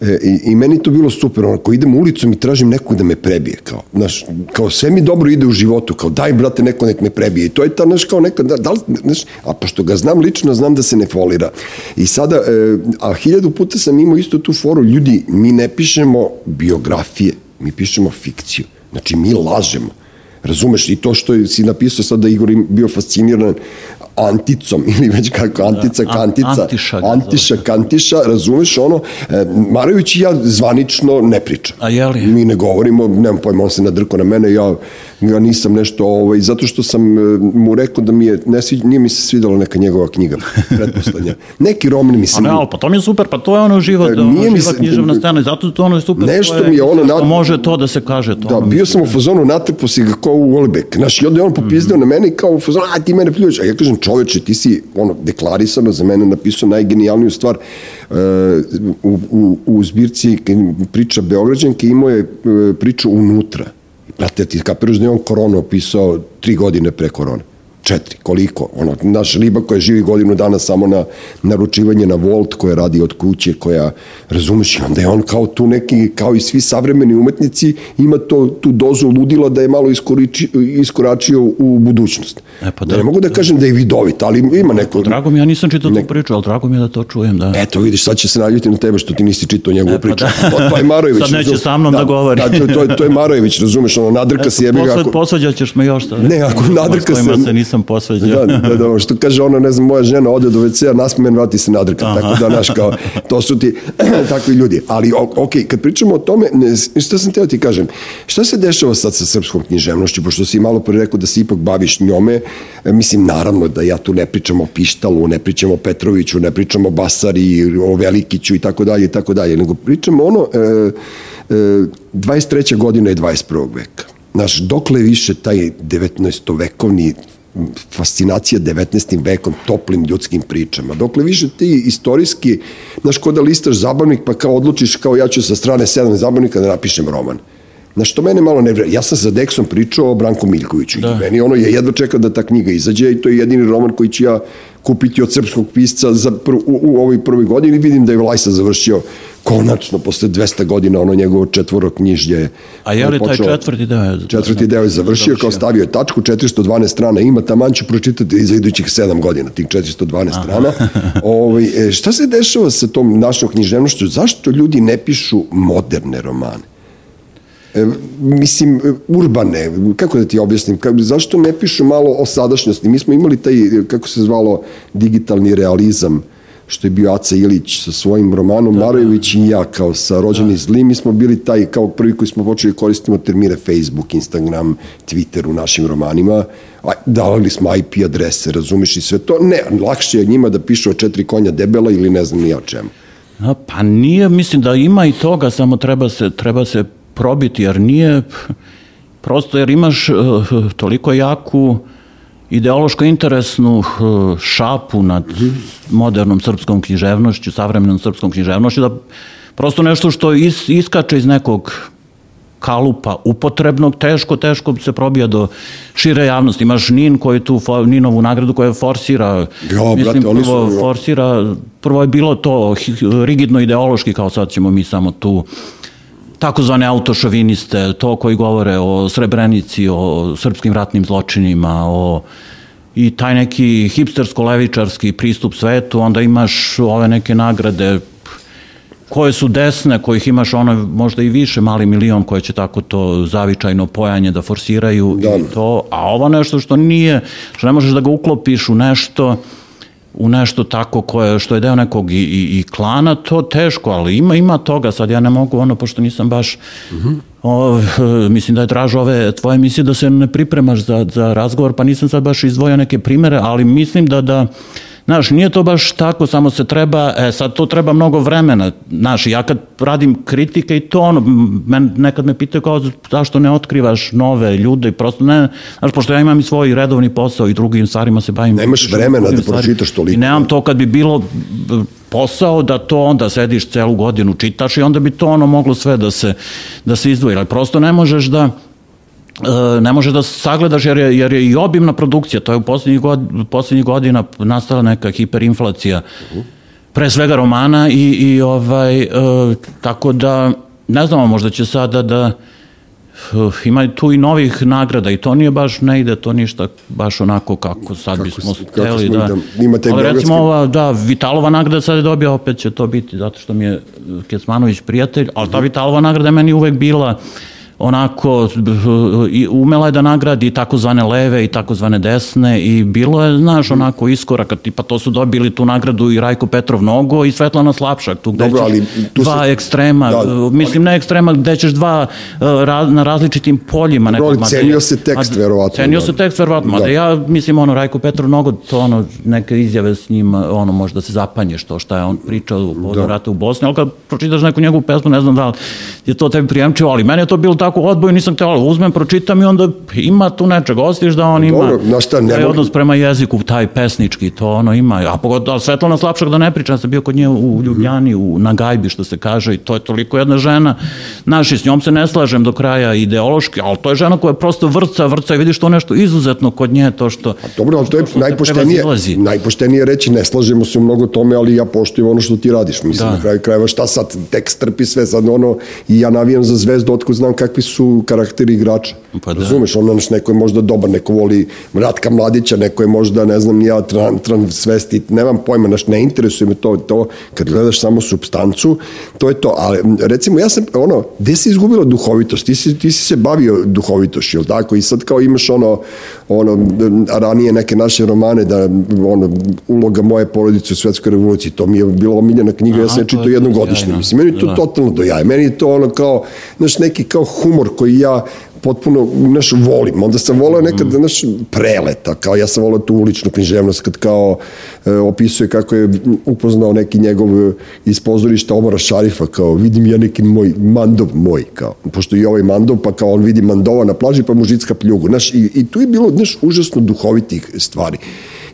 E, i, I meni to bilo super, onako idem ulicom i tražim nekog da me prebije, kao, znaš, kao sve mi dobro ide u životu, kao daj brate neko nek me prebije i to je ta, znaš, kao neka, da, da li, znaš, a pošto ga znam lično, znam da se ne folira. I sada, e, a hiljadu puta sam imao isto tu foru, ljudi, mi ne pišemo biografije, mi pišemo fikciju, znači mi lažemo. Razumeš, i to što si napisao sad da Igor bio fasciniran Anticom ili već kako Antica, da, Kantica, Antiša, Antiša, Kantiša, razumeš ono, e, Marović i ja zvanično ne pričam. A jeli? Mi ne govorimo, nemam pojma, on se nadrko na mene, ja, ja nisam nešto, ovaj, zato što sam e, mu rekao da mi je, ne, nije mi se svidela neka njegova knjiga, pretpostavlja. Neki roman mi se... Ne, ali pa to mi je super, pa to je ono život, e, nije ono, život književna scena, zato to ono je super. Nešto mi je ono... Što može to da se kaže. To da, ono bio sam u fazonu, natrpo si ga kao u Olibek. Znaš, i onda je on popizdeo mm -hmm. na mene kao u fazonu, a ti mene pljuješ. A ja kažem, čoveče, ti si ono, deklarisano za mene napisao najgenijalniju stvar uh, u, u, u zbirci priča Beograđanke imao je priču unutra. Brate, ti kapiraš da je on koronu opisao tri godine pre korone četiri, koliko, ono, naš riba koja živi godinu dana samo na naručivanje na Volt, koja radi od kuće, koja, razumeš, i onda je on kao tu neki, kao i svi savremeni umetnici, ima to, tu dozu ludila da je malo iskoriči, iskoračio u budućnost. E, pa da, ne mogu da kažem da je vidovit, ali ima neko... Drago mi, ja nisam čitao tu priču, ali drago mi je da to čujem, da. Eto, vidiš, sad će se naljuti na tebe što ti nisi čitao njegovu e, pa priču. Da. To, to je Marojević. sad neće sa mnom da, da govori. Da, to, to, to je Marojević, razumeš, ono, nadrka se jebi ga. Ako... Posvađat ćeš me još. Ne, ako nadrka se, nisam posveđao. Da, da, da, što kaže ona, ne znam, moja žena ode do WC-a, nasmejen, vrati se nadrka, Aha. tako da, naš, kao, to su ti takvi ljudi. Ali, ok, kad pričamo o tome, šta sam teo ti kažem, šta se dešava sad sa srpskom književnošću, pošto si malo pre rekao da se ipak baviš njome, e, mislim, naravno da ja tu ne pričam o Pištalu, ne pričam o Petroviću, ne pričam o Basari, o Velikiću i tako dalje i tako dalje, nego pričam ono, e, e, 23. godina je 21. veka. Znaš, dokle više taj 19. vekovni fascinacija 19. vekom toplim ljudskim pričama. Dokle više ti istorijski, znaš, kod da listaš zabavnik, pa kao odlučiš kao ja ću sa strane sedam zabavnika da napišem roman. Na što mene malo ne Ja sam sa Deksom pričao o Branku Miljkoviću da. i meni ono je jedva čekao da ta knjiga izađe i to je jedini roman koji ću ja kupiti od srpskog pisca za pr, u, u ovoj prvoj godini. Vidim da je Vlajsa završio konačno posle 200 godina ono njegovo četvoro knjižje. A je li taj četvrti deo? Četvrti deo je završio, završio, kao stavio je tačku, 412 strana ima, taman ću pročitati za idućih 7 godina, tih 412 Aha. strana. Ovo, ovaj, e, šta se dešava sa tom našom književnošću? Zašto ljudi ne pišu moderne romane? E, mislim, urbane, kako da ti objasnim, kako, zašto ne pišu malo o sadašnjosti? Mi smo imali taj, kako se zvalo, digitalni realizam, što je bio Aca Ilić sa svojim romanom da, Marojević i ja kao sa Rođeni da. zli, mi smo bili taj kao prvi koji smo počeli koristimo termine Facebook, Instagram, Twitter u našim romanima, davali smo IP adrese, razumeš i sve to. Ne, lakše je njima da pišu o četiri konja debela ili ne znam ni o čemu. Pa nije, mislim da ima i toga, samo treba se, treba se probiti, jer nije, prosto jer imaš uh, toliko jaku ideološko interesnu uh, šapu nad modernom srpskom književnošću, savremenom srpskom književnošću, da prosto nešto što is, iskače iz nekog kalupa upotrebnog, teško, teško se probija do šire javnosti. Imaš Nin koji tu, Ninovu nagradu koja forsira, jo, mislim, brate, prvo, su, forsira, prvo je bilo to rigidno ideološki, kao sad ćemo mi samo tu takozvane autošoviniste, to koji govore o Srebrenici, o srpskim ratnim zločinima, o i taj neki hipstersko-levičarski pristup svetu, onda imaš ove neke nagrade koje su desne, kojih imaš ono možda i više, mali milion koje će tako to zavičajno pojanje da forsiraju da. i to, a ovo nešto što nije, što ne možeš da ga uklopiš u nešto u nešto tako koje, što je deo nekog i, i, i klana, to teško, ali ima, ima toga, sad ja ne mogu ono, pošto nisam baš, uh. -huh. o, mislim da je dražo ove tvoje emisije da se ne pripremaš za, za razgovor, pa nisam sad baš izdvojio neke primere, ali mislim da, da, Znaš, nije to baš tako, samo se treba, e, sad to treba mnogo vremena. Znaš, ja kad radim kritike i to, ono, men, nekad me pitaju kao zašto ne otkrivaš nove ljude i prosto ne, znaš, pošto ja imam i svoj redovni posao i drugim stvarima se bavim. Nemaš vremena da pročitaš toliko. I nemam to kad bi bilo posao da to onda sediš celu godinu čitaš i onda bi to ono moglo sve da se, da se izdvoji. Ali prosto ne možeš da, ne može da sagledaš jer je, jer je i obimna produkcija, to je u poslednjih, god, poslednjih godina nastala neka hiperinflacija. Pre svega romana i, i ovaj, e, tako da ne znamo, možda će sada da uh, ima tu i novih nagrada i to nije baš, ne ide to ništa baš onako kako sad kako bismo hteli da, da ima taj ali recimo ova, da, Vitalova nagrada sad je dobio, opet će to biti zato što mi je Kecmanović prijatelj, ali ta Vitalova nagrada je meni uvek bila uh, onako umela je da nagradi takozvane leve i takozvane desne i bilo je, znaš, onako iskoraka, tipa to su dobili tu nagradu i Rajko Petrov Nogo i Svetlana Slapšak, tu gde Dobro, ali tu dva se... ekstrema, da, mislim ne ekstrema, gde ćeš dva e, na različitim poljima. Dobro, ali cenio se tekst, verovatno. Cenio da. se tekst, verovatno, da. ja mislim, ono, Rajko Petrov Nogo, to ono, neke izjave s njim, ono, možda se zapanješ to šta je on pričao u da. rata u Bosni, ali kad pročitaš neku njegovu pesmu, ne znam da li je to tebi prijemčivo, ali meni je to bilo tako tako odboju nisam htjela, uzmem, pročitam i onda ima tu nečeg, ostiš da on ima Dobro, na šta, ne taj odnos prema jeziku, taj pesnički, to ono ima, a pogotovo Svetlana Slapšak da ne pričam, sam bio kod nje u Ljubljani, u, na gajbi što se kaže i to je toliko jedna žena, naši s njom se ne slažem do kraja ideološki, ali to je žena koja je prosto vrca, vrca i vidiš to nešto izuzetno kod nje, to što... A dobro, ali to je najpoštenije, najpoštenije reći, ne slažemo se u mnogo tome, ali ja poštujem ono što ti radiš, mislim, da. na kraju krajeva šta sad, tekst trpi sve, sad ono, i ja navijam za zvezdu, otko znam kakvi kakvi su karakteri igrača. Pa da. Razumeš, ono naš neko je možda dobar, neko voli Ratka Mladića, neko je možda, ne znam, ja tran, transvestit, nemam pojma, naš ne interesuje me to, to, kad gledaš samo substancu, to je to, ali recimo ja sam, ono, gde si izgubila duhovitost? Ti si, ti si se bavio duhovitošću, jel tako? I sad kao imaš ono, ono, ranije neke naše romane da, ono, uloga moje porodice u svetskoj revoluciji, to mi je bila omiljena knjiga, Aha, ja sam čitao jednom godišnje, mislim, meni je to da. totalno do jaja, meni je to ono kao, znaš, neki kao humor koji ja potpuno, znaš, volim. Onda sam volao nekad, mm. znaš, preleta, kao ja sam volao tu uličnu književnost, kad kao e, opisuje kako je upoznao neki njegov e, iz pozorišta Omara Šarifa, kao vidim ja neki moj, mandov moj, kao, pošto i ovaj mandov, pa kao on vidi mandova na plaži, pa mu žicka pljugu, znaš, i, i tu je bilo, znaš, užasno duhovitih stvari.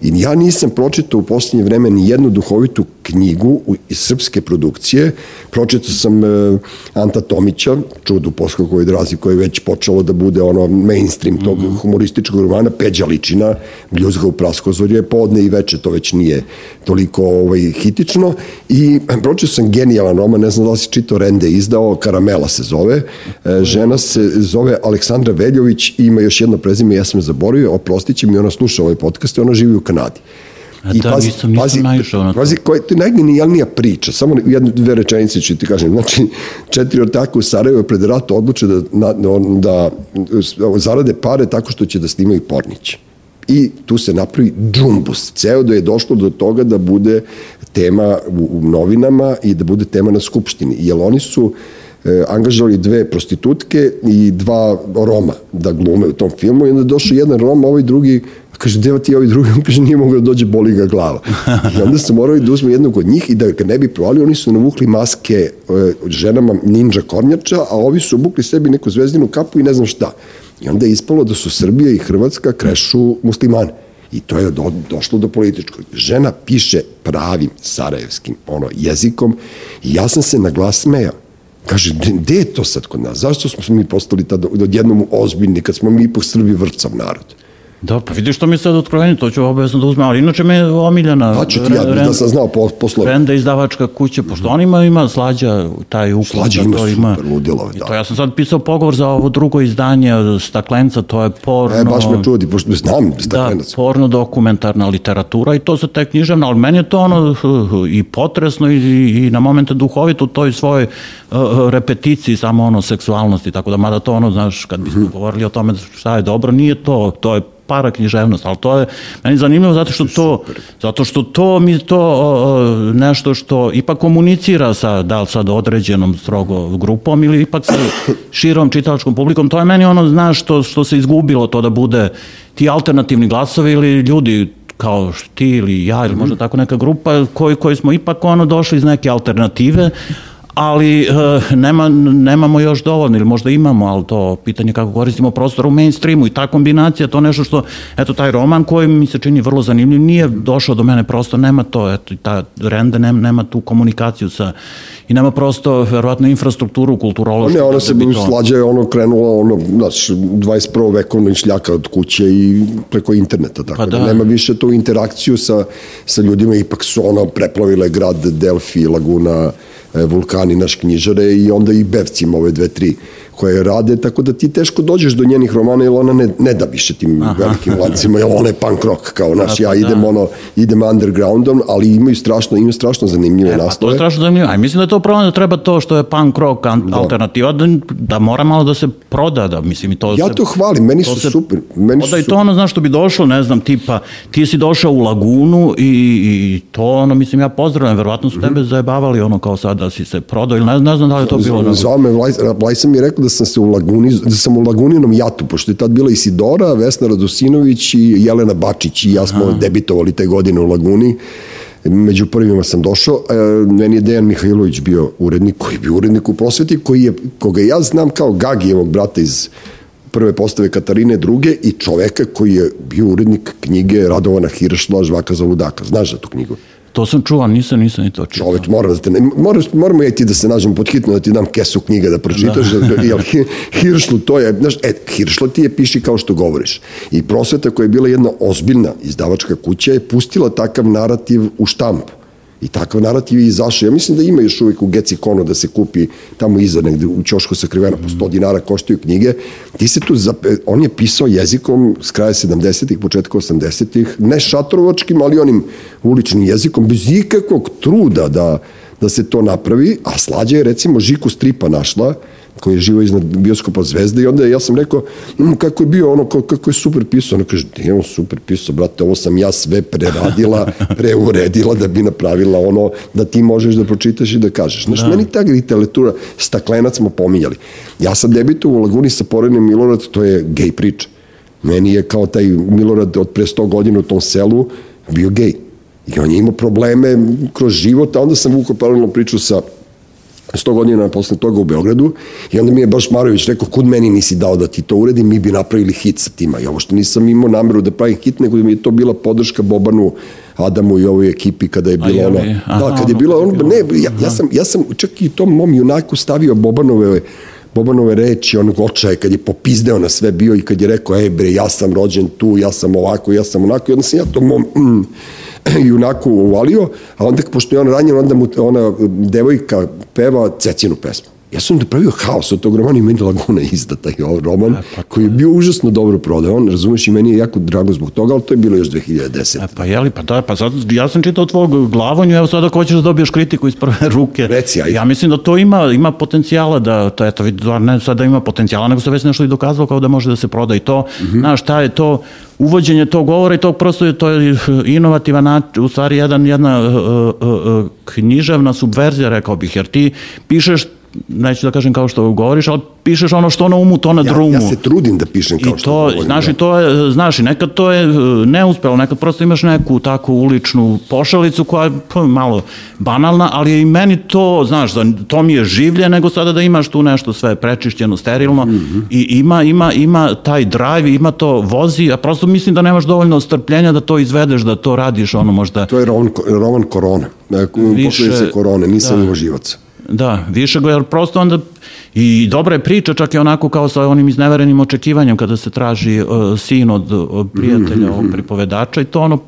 I ja nisam pročitao u poslednje vreme ni jednu duhovitu knjigu iz srpske produkcije. Pročitao sam e, Anta Tomića, čudu poskokovoj drazi koje je već počelo da bude ono mainstream tog mm -hmm. humorističkog romana, Peđa Ličina, Bljuzga u Praskozorje, podne i veče, to već nije toliko ovaj, hitično. I pročitao sam genijalan roman, ne znam da li si čitao Rende izdao, Karamela se zove. E, žena se zove Aleksandra Veljović i ima još jedno prezime, ja sam je zaboravio, oprostit će mi, ona sluša ovaj podcast i ona živi u Kanadi. A I da, pazi, nisam, nisam pazi, naišao na to. Pazi, koja, to je najgenijalnija priča, samo jednu, dve rečenice ću ti kažem. Znači, četiri ortaka u Sarajevo pred rat odluče da, da, da, da zarade pare tako što će da snimaju porniće. I tu se napravi džumbus. Ceo da je došlo do toga da bude tema u, u novinama i da bude tema na skupštini. Jer oni su e, angažovali dve prostitutke i dva Roma da glume u tom filmu i onda je došao jedan Rom, a ovaj drugi kaže, deva ti ovi drugi, on kaže, nije mogao da dođe, boli ga glava. I onda su morali da uzme jednog od njih i da ga ne bi provali, oni su navukli maske e, ženama ninja kornjača, a ovi su obukli sebi neku zvezdinu kapu i ne znam šta. I onda je ispalo da su Srbija i Hrvatska krešu muslimane. I to je do, došlo do političkog. Žena piše pravim sarajevskim ono, jezikom i ja sam se na glas smejao. Kaže, gde je to sad kod nas? Zašto smo mi postali tad odjednom ozbiljni kad smo mi ipak Srbi vrcav narod? Da, pa vidiš što mi je sad otkrovenje, to ću obavezno da uzmem, ali inače me je omiljena. Pa ću ti ja, da sam znao po, poslove. Renda izdavačka kuća, pošto on ima, ima slađa, taj uklad. Slađa da ima to ima, super ludilo. Da. To ja sam sad pisao pogovor za ovo drugo izdanje Staklenca, to je porno. E, baš me čudi, pošto znam Staklenac. Da, porno dokumentarna literatura i to za te književna, ali meni je to ono i potresno i, i na momente duhovito u toj svojoj uh, repeticiji samo ono seksualnosti, tako da mada to ono, znaš, kad bismo mm -hmm. govorili o tome šta je dobro, nije to, to je para književnost, ali to je meni zanimljivo zato što to, zato što to mi to o, nešto što ipak komunicira sa, da li sad određenom strogo grupom ili ipak sa širom čitalačkom publikom, to je meni ono, znaš, što, što se izgubilo to da bude ti alternativni glasovi ili ljudi kao ti ili ja ili možda mhm. tako neka grupa koji, koji smo ipak ono došli iz neke alternative, ali e, nema, nemamo još dovoljno, ili možda imamo, ali to pitanje kako koristimo prostor u mainstreamu i ta kombinacija, to nešto što, eto, taj roman koji mi se čini vrlo zanimljiv, nije došao do mene prosto, nema to, eto, ta renda nema, nema tu komunikaciju sa, i nema prosto, verovatno, infrastrukturu kulturološku. Ne, ona se bi to... slađe, ono, krenula, ono, znaš, 21. vekovno šljaka od kuće i preko interneta, tako pa da. da nema više tu interakciju sa, sa ljudima, ipak su ono preplavile grad Delfi, Laguna, vulkani naš knjižare i onda i bevcima ove dve, tri koje rade, tako da ti teško dođeš do njenih romana, jer ona ne, ne da više tim Aha. velikim lancima, jer ona je punk rock, kao naš, ja idem da. ono, idem undergroundom, ali imaju strašno, imaju strašno zanimljive e, naslove. To je strašno zanimljivo, a mislim da je to pravo da treba to što je punk rock da. alternativa, da, da mora malo da se proda, da mislim i to Ja se, to hvalim, meni to su se, super. Meni su da i to ono, znaš, što bi došlo, ne znam, tipa, ti si došao u Lagunu i, i to ono, mislim, ja pozdravljam, verovatno su tebe mm -hmm. zajebavali ono kao sad da si se prodao ili ne, ne znam da li je to bilo. Zvao me, Vlajsa mi je rekao da sam se u Laguni, da sam u Laguninom jatu, pošto je tad bila Isidora, Vesna Radosinović i Jelena Bačić i ja smo Aha. debitovali te godine u Laguni među prvima sam došao, e, meni je Dejan Mihajlović bio urednik, koji je bio urednik u prosveti, koji je, koga ja znam kao Gagijevog brata iz prve postave Katarine druge i čoveka koji je bio urednik knjige Radovana Hiršla Žvaka za ludaka. Znaš za tu knjigu? To sam čuo, nisam, nisam ni to čuo. Čoveč, mora da te, ne, moraš, moramo ja ti da se nađemo pod hitno, da ti dam kesu knjiga da pročitaš, da. da jer Hiršlu to je, znaš, e, Hiršla ti je piši kao što govoriš. I prosveta koja je bila jedna ozbiljna izdavačka kuća je pustila takav narativ u štampu. I takav narativ je izašao. Ja mislim da ima još uvijek u Geci Kono da se kupi tamo iza negde u ćošku sakrivena po 100 dinara koštaju knjige. Ti se tu, zape, on je pisao jezikom s kraja 70-ih, početka 80-ih, ne šatrovačkim, ali onim uličnim jezikom, bez ikakvog truda da, da se to napravi, a slađa je recimo Žiku Stripa našla, koji je živo iznad bioskopa Zvezde i onda ja sam rekao mm, kako je bio ono, kako je super pisao, ona kaže, je on super pisao, brate, ovo sam ja sve preradila, preuredila da bi napravila ono da ti možeš da pročitaš i da kažeš. Znaš, da. meni ta literatura, staklenac smo pominjali. Ja sam debitu u Laguni sa Porenim Milorad, to je gej priča. Meni je kao taj Milorad od pre 100 godina u tom selu bio gej. I on je imao probleme kroz život, a onda sam vukao paralelno priču sa 100 godina posle toga u Beogradu i onda mi je baš Marović rekao kud meni nisi dao da ti to uredim, mi bi napravili hit sa tima. I ovo što nisam imao nameru da pravim hit, nego da mi je to bila podrška Bobanu Adamu i ovoj ekipi kada je bilo ono... Da, kad je bilo ono... Ne, ja, ja, sam, ja sam čak i tom mom junaku stavio Bobanove Bobanove reči, onog očaja, kad je popizdeo na sve bio i kad je rekao, ej bre, ja sam rođen tu, ja sam ovako, ja sam onako, i onda sam ja to mom, mm, junaku uvalio, a onda, pošto je on ranjen, onda mu ona devojka peva Cecinu pesmu. Ja sam napravio haos od tog romana i meni Laguna izda taj roman, e, pa koji je bio užasno dobro prodavan, razumeš, i meni je jako drago zbog toga, ali to je bilo još 2010. E, pa jeli, pa da, pa sad, ja sam čitao tvog glavonju, evo sad ako hoćeš da dobiješ kritiku iz prve ruke. Reci, ajde. Ja mislim da to ima, ima potencijala da, to eto, vidi, ne sad da ima potencijala, nego se već nešto i dokazalo kao da može da se proda i to, mm -hmm. znaš, šta je to, uvođenje tog govora i to prosto je to je inovativan način, u stvari jedan, jedna uh, uh, uh, književna subverzija, rekao bih, jer ti pišeš neću da kažem kao što govoriš, ali pišeš ono što na umu, to na ja, drumu. Ja se trudim da pišem kao I što to, govorim. Znaš, da. i to je, znaš, i nekad to je e, neuspelo, nekad prosto imaš neku takvu uličnu pošalicu koja je pa, malo banalna, ali je i meni to, znaš, to mi je življe nego sada da imaš tu nešto sve prečišćeno, sterilno mm -hmm. i ima, ima, ima taj drive, ima to vozi, a prosto mislim da nemaš dovoljno strpljenja da to izvedeš, da to radiš, ono možda... To je roman, roman korona, više, se korone, nisam da. živaca. Da, više ga, jer prosto onda i dobra je priča, čak i onako kao sa onim izneverenim očekivanjem kada se traži uh, sin od, od prijatelja, ovog pripovedača i to ono,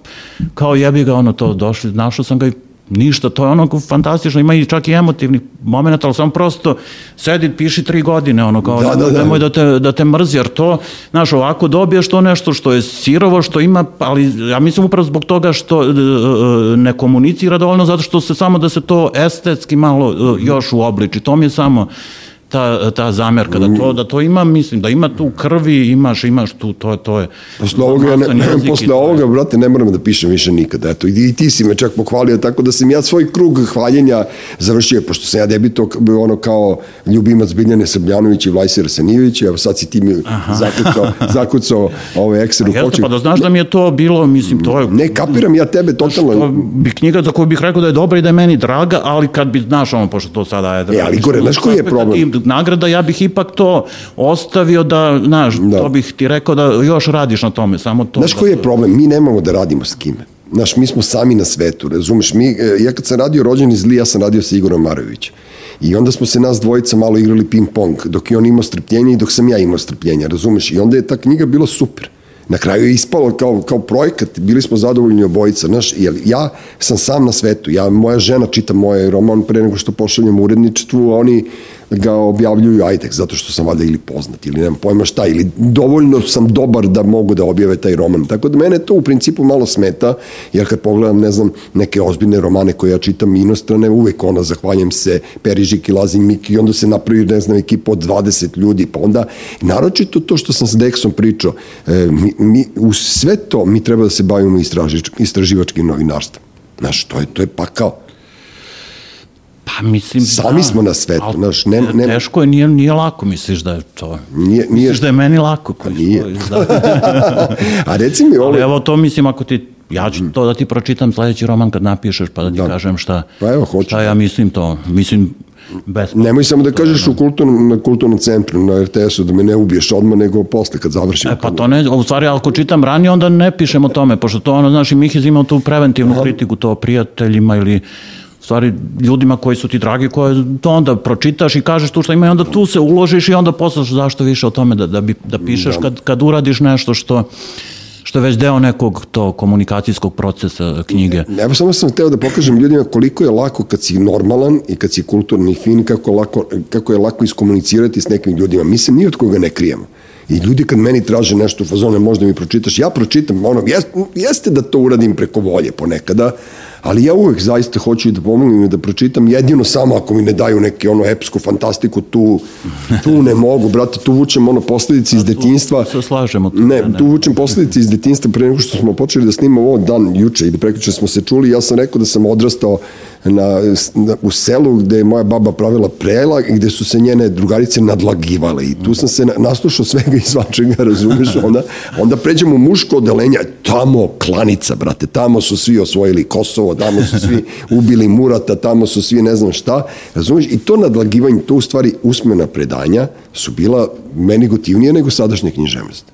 kao jebi ga ono to došli, našao sam ga i Ništa, to je ono fantastično, ima i čak i emotivnih momenta, ali samo prosto sedi, piši tri godine, ono kao, da, da, da. nemoj da te, da te mrzi, jer to, znaš, ovako dobiješ to nešto što je sirovo, što ima, ali ja mislim upravo zbog toga što e, e, ne komunicira dovoljno, zato što se samo da se to estetski malo e, još uobliči, to mi je samo ta, ta zamerka, da to, da to ima, mislim, da ima tu krvi, imaš, imaš tu, to, to je... Posle ovoga, ne, ne, posle ovoga, brate, ne moram da pišem više nikad, eto, i, i ti si me čak pohvalio, tako da sam ja svoj krug hvaljenja završio, pošto sam ja debito ono kao ljubimac Biljane Srbljanović i Vlajsira Sanijević, evo sad si ti mi zakucao, zakucao ove ekser u. Pa da znaš da mi je to bilo, mislim, to je... Ne, kapiram ja tebe totalno. To bi knjiga za koju bih rekao da je dobra i da je meni draga, ali kad bi, znaš, ono, pošto to sada je... E, ali gore, znaš koji je problem? Nagrada, ja bih ipak to ostavio da, znaš, da. to bih ti rekao da još radiš na tome, samo to. Znaš da koji je problem? Mi nemamo da radimo s kime. Znaš, mi smo sami na svetu, razumeš? Mi, e, ja kad sam radio Rođeni zli, ja sam radio sa Igorom Marovićem. I onda smo se nas dvojica malo igrali ping-pong, dok je on imao strpljenje i dok sam ja imao strpljenje, razumeš? I onda je ta knjiga bila super. Na kraju je ispalo kao, kao projekat, bili smo zadovoljni obojica, znaš, jer ja sam sam na svetu, ja, moja žena čita moje roman pre nego što pošaljem uredničstvu, a oni ga objavljuju ajde, zato što sam vada ili poznat ili nemam pojma šta, ili dovoljno sam dobar da mogu da objave taj roman. Tako da mene to u principu malo smeta, jer kad pogledam, ne znam, neke ozbiljne romane koje ja čitam inostrane, uvek ona, zahvaljujem se, Perižik i Lazin Miki, i onda se napravi, ne znam, ekipa od 20 ljudi, pa onda, naročito to što sam s Dexom pričao, e, mi, mi, u sve to mi treba da se bavimo istraživačkim novinarstvom. Znaš, to je, to je pakao. Pa mislim Sami da, smo na svetu, znaš, ne, ne... Teško je, nije, nije lako, misliš da je to... Nije, nije... Misliš da je meni lako? Koji nije. da. A reci mi... Ovo... Ali evo to mislim, ako ti ja ću to da ti pročitam sledeći roman kad napišeš pa da ti da. kažem šta, pa evo, hoću. šta ja mislim to. Mislim, Besplatno. Nemoj samo da kažeš u kulturnom, na kulturnom centru, na RTS-u, da me ne ubiješ odmah, nego posle kad završim. E, pa to ne, u stvari, ako čitam ranije, onda ne pišem o tome, pošto to ono, znaš, i Mihiz imao tu preventivnu Aha. kritiku, to o prijateljima ili stvari ljudima koji su ti dragi, koje to onda pročitaš i kažeš tu što ima i onda tu se uložiš i onda poslaš zašto više o tome da, da, bi, da pišeš da. kad, kad uradiš nešto što što je već deo nekog to komunikacijskog procesa knjige. Evo samo sam hteo da pokažem ljudima koliko je lako kad si normalan i kad si kulturni i fin, kako, lako, kako je lako iskomunicirati s nekim ljudima. Mislim, ni od koga ne krijemo. I ljudi kad meni traže nešto u fazone, možda mi pročitaš, ja pročitam, ono, jeste da to uradim preko volje ponekada, ali ja uvek zaista hoću i da pomognem i da pročitam jedino samo ako mi ne daju neki ono epsku fantastiku tu, tu ne mogu, brate, tu vučem ono posledice iz detinjstva. Se slažemo. Tu, ne, tu vučem posledice iz detinjstva pre nego što smo počeli da snimamo ovo dan juče i da prekriče smo se čuli, ja sam rekao da sam odrastao na, na, u selu gde je moja baba pravila prela i gde su se njene drugarice nadlagivale i tu sam se naslušao svega i svačega, razumeš, onda, onda pređemo u muško odelenje, tamo klanica, brate, tamo su svi osvojili Kosovo, tamo su svi ubili Murata, tamo su svi ne znam šta, razumeš, i to nadlagivanje, to u stvari usmena predanja su bila meni gotivnije nego sadašnje književnost.